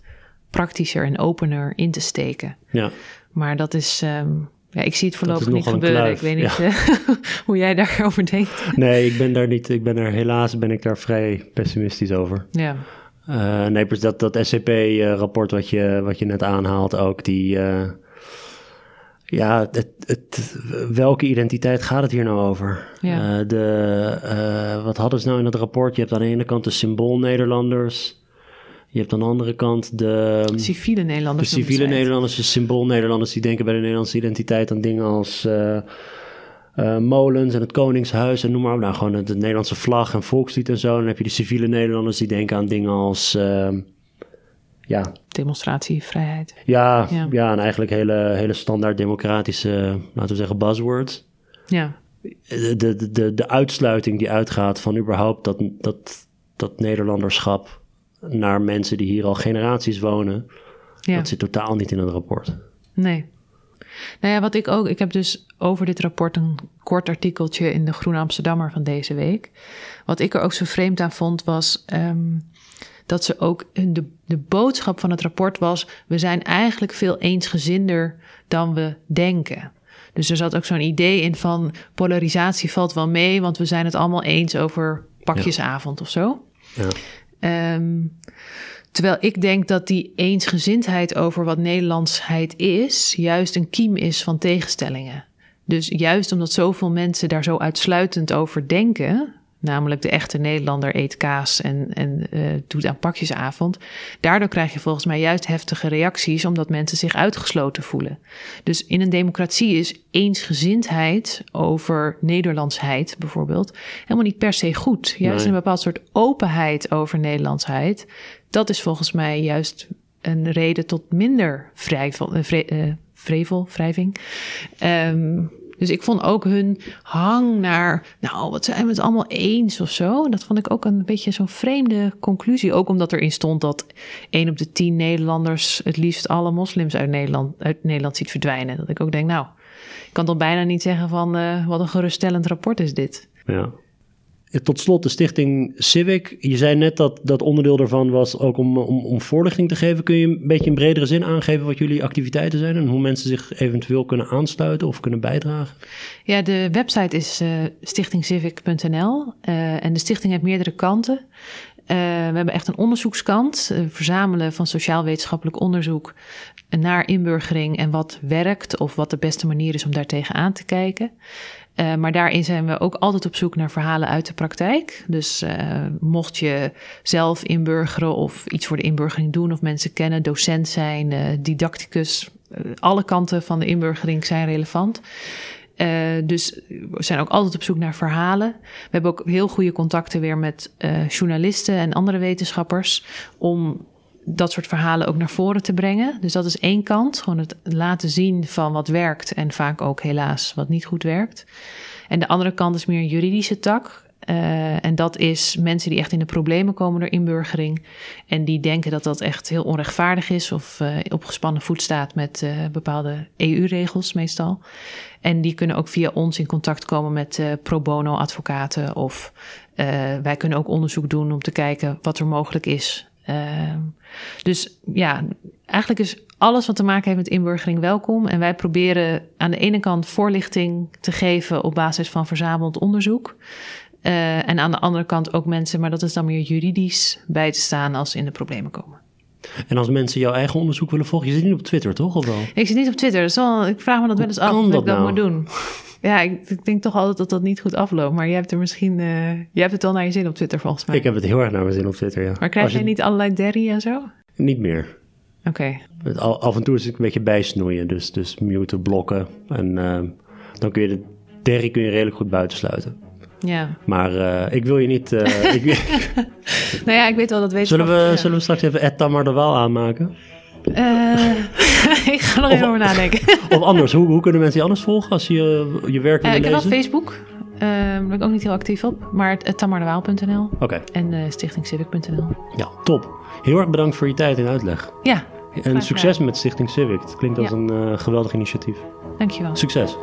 praktischer en opener in te steken. Ja. Maar dat is. Um, ja, ik zie het voorlopig niet gebeuren. Ik weet niet ja. uh, hoe jij daarover denkt. Nee, ik ben daar niet. Ik ben er helaas ben ik daar vrij pessimistisch over. Ja. Uh, nee, dus dat, dat SCP-rapport wat je, wat je net aanhaalt ook, die... Uh, ja, het, het, welke identiteit gaat het hier nou over? Ja. Uh, de, wat hadden ze nou in dat rapport? Je hebt aan de ene kant de symbool-Nederlanders... Je hebt aan de andere kant de... Civiele Nederlanders. De civiele Nederlanders, de symbool-Nederlanders... die denken bij de Nederlandse identiteit aan dingen als... Uh, molens en het Koningshuis en noem maar op. Nou, gewoon de, de, Nederlandse vlag en volkslied en zo. Dan heb je de civiele Nederlanders die denken aan dingen als... Uh, ja... Demonstratievrijheid. Ja, ja. ja, en eigenlijk hele, hele standaard democratische, laten we zeggen, buzzwords. Ja. De, de, de, de uitsluiting die uitgaat van überhaupt dat, dat, dat Nederlanderschap naar mensen die hier al generaties wonen. Ja. Dat zit totaal niet in het rapport. Nee. Nou ja, wat ik ook. Ik heb dus over dit rapport een kort artikeltje in de Groene Amsterdammer van deze week. Wat ik er ook zo vreemd aan vond, was um, dat ze ook. De, de boodschap van het rapport was: we zijn eigenlijk veel eensgezinder dan we denken. Dus er zat ook zo'n idee in van polarisatie valt wel mee, want we zijn het allemaal eens over pakjesavond ja. of zo. Ja. Um, terwijl ik denk dat die eensgezindheid over wat Nederlandsheid is, juist een kiem is van tegenstellingen. Dus juist omdat zoveel mensen daar zo uitsluitend over denken, namelijk de echte Nederlander eet kaas en, en uh, doet aan pakjesavond, daardoor krijg je volgens mij juist heftige reacties, omdat mensen zich uitgesloten voelen. Dus in een democratie is eensgezindheid over Nederlandsheid bijvoorbeeld helemaal niet per se goed. Juist nee. een bepaald soort openheid over Nederlandsheid, dat is volgens mij juist een reden tot minder vre, uh, vrevel, wrijving. Um, dus ik vond ook hun hang naar, nou, wat zijn we het allemaal eens of zo. Dat vond ik ook een beetje zo'n vreemde conclusie. Ook omdat erin stond dat één op de tien Nederlanders het liefst alle moslims uit Nederland, uit Nederland ziet verdwijnen. Dat ik ook denk, nou, ik kan toch bijna niet zeggen van uh, wat een geruststellend rapport is dit. Ja. Tot slot de stichting Civic. Je zei net dat dat onderdeel daarvan was ook om, om, om voorlichting te geven. Kun je een beetje in bredere zin aangeven wat jullie activiteiten zijn en hoe mensen zich eventueel kunnen aansluiten of kunnen bijdragen? Ja, de website is uh, stichtingcivic.nl uh, en de stichting heeft meerdere kanten. we hebben echt een onderzoekskant, verzamelen van sociaal-wetenschappelijk onderzoek naar inburgering en wat werkt of wat de beste manier is om daartegen aan te kijken. Uh, maar daarin zijn we ook altijd op zoek naar verhalen uit de praktijk. Dus uh, mocht je zelf inburgeren of iets voor de inburgering doen of mensen kennen, docent zijn, uh, didacticus, alle kanten van de inburgering zijn relevant. dus we zijn ook altijd op zoek naar verhalen. We hebben ook heel goede contacten weer met journalisten en andere wetenschappers om dat soort verhalen ook naar voren te brengen. Dus dat is één kant. Gewoon het laten zien van wat werkt en vaak ook helaas wat niet goed werkt. En de andere kant is meer een juridische tak. Uh, en dat is mensen die echt in de problemen komen door inburgering. En die denken dat dat echt heel onrechtvaardig is of uh, op gespannen voet staat met uh, bepaalde EU-regels meestal. En die kunnen ook via ons in contact komen met pro bono advocaten. Of wij kunnen ook onderzoek doen om te kijken wat er mogelijk is Ehm, dus ja, eigenlijk is alles wat te maken heeft met inburgering welkom. En wij proberen aan de ene kant voorlichting te geven op basis van verzameld onderzoek. Uh, en aan de andere kant ook mensen, maar dat is dan meer juridisch, bij te staan als ze in de problemen komen. En als mensen jouw eigen onderzoek willen volgen, je zit niet op Twitter, toch? Of wel? Ik zit niet op Twitter. Dus wel, ik vraag me dat wel eens af of ik dat nou? moet doen. Ja, ik, ik, denk toch altijd dat dat niet goed afloopt. Maar jij hebt er misschien... Uh, jij hebt het wel naar je zin op Twitter, volgens mij. Ik heb het heel erg naar mijn zin op Twitter, ja. Maar krijg jij niet allerlei derry en zo? Niet meer. Oké. Okay. Af en toe is het een beetje bijsnoeien. Dus, dus muten, blokken. En uh, dan kun je de derry kun je redelijk goed buitensluiten. Ja. Maar uh, ik wil je niet... Uh, ik, nou ja, ik weet wel dat weet zullen we, ja. Zullen we straks even Ed Tamar de Waal aanmaken? Uh, ik ga er even over nadenken. of anders, hoe, hoe kunnen mensen je anders volgen als je je werk willen uh, lezen? Ik heb wel Facebook. Uh, daar ben ik ook niet heel actief op. Maar tamardewaal.nl okay. en uh, stichtingcivic.nl. Ja, top. Heel erg bedankt voor je tijd en uitleg. Ja. En succes met Stichting Civic. Het klinkt als ja. een geweldig initiatief. Dankjewel. Succes.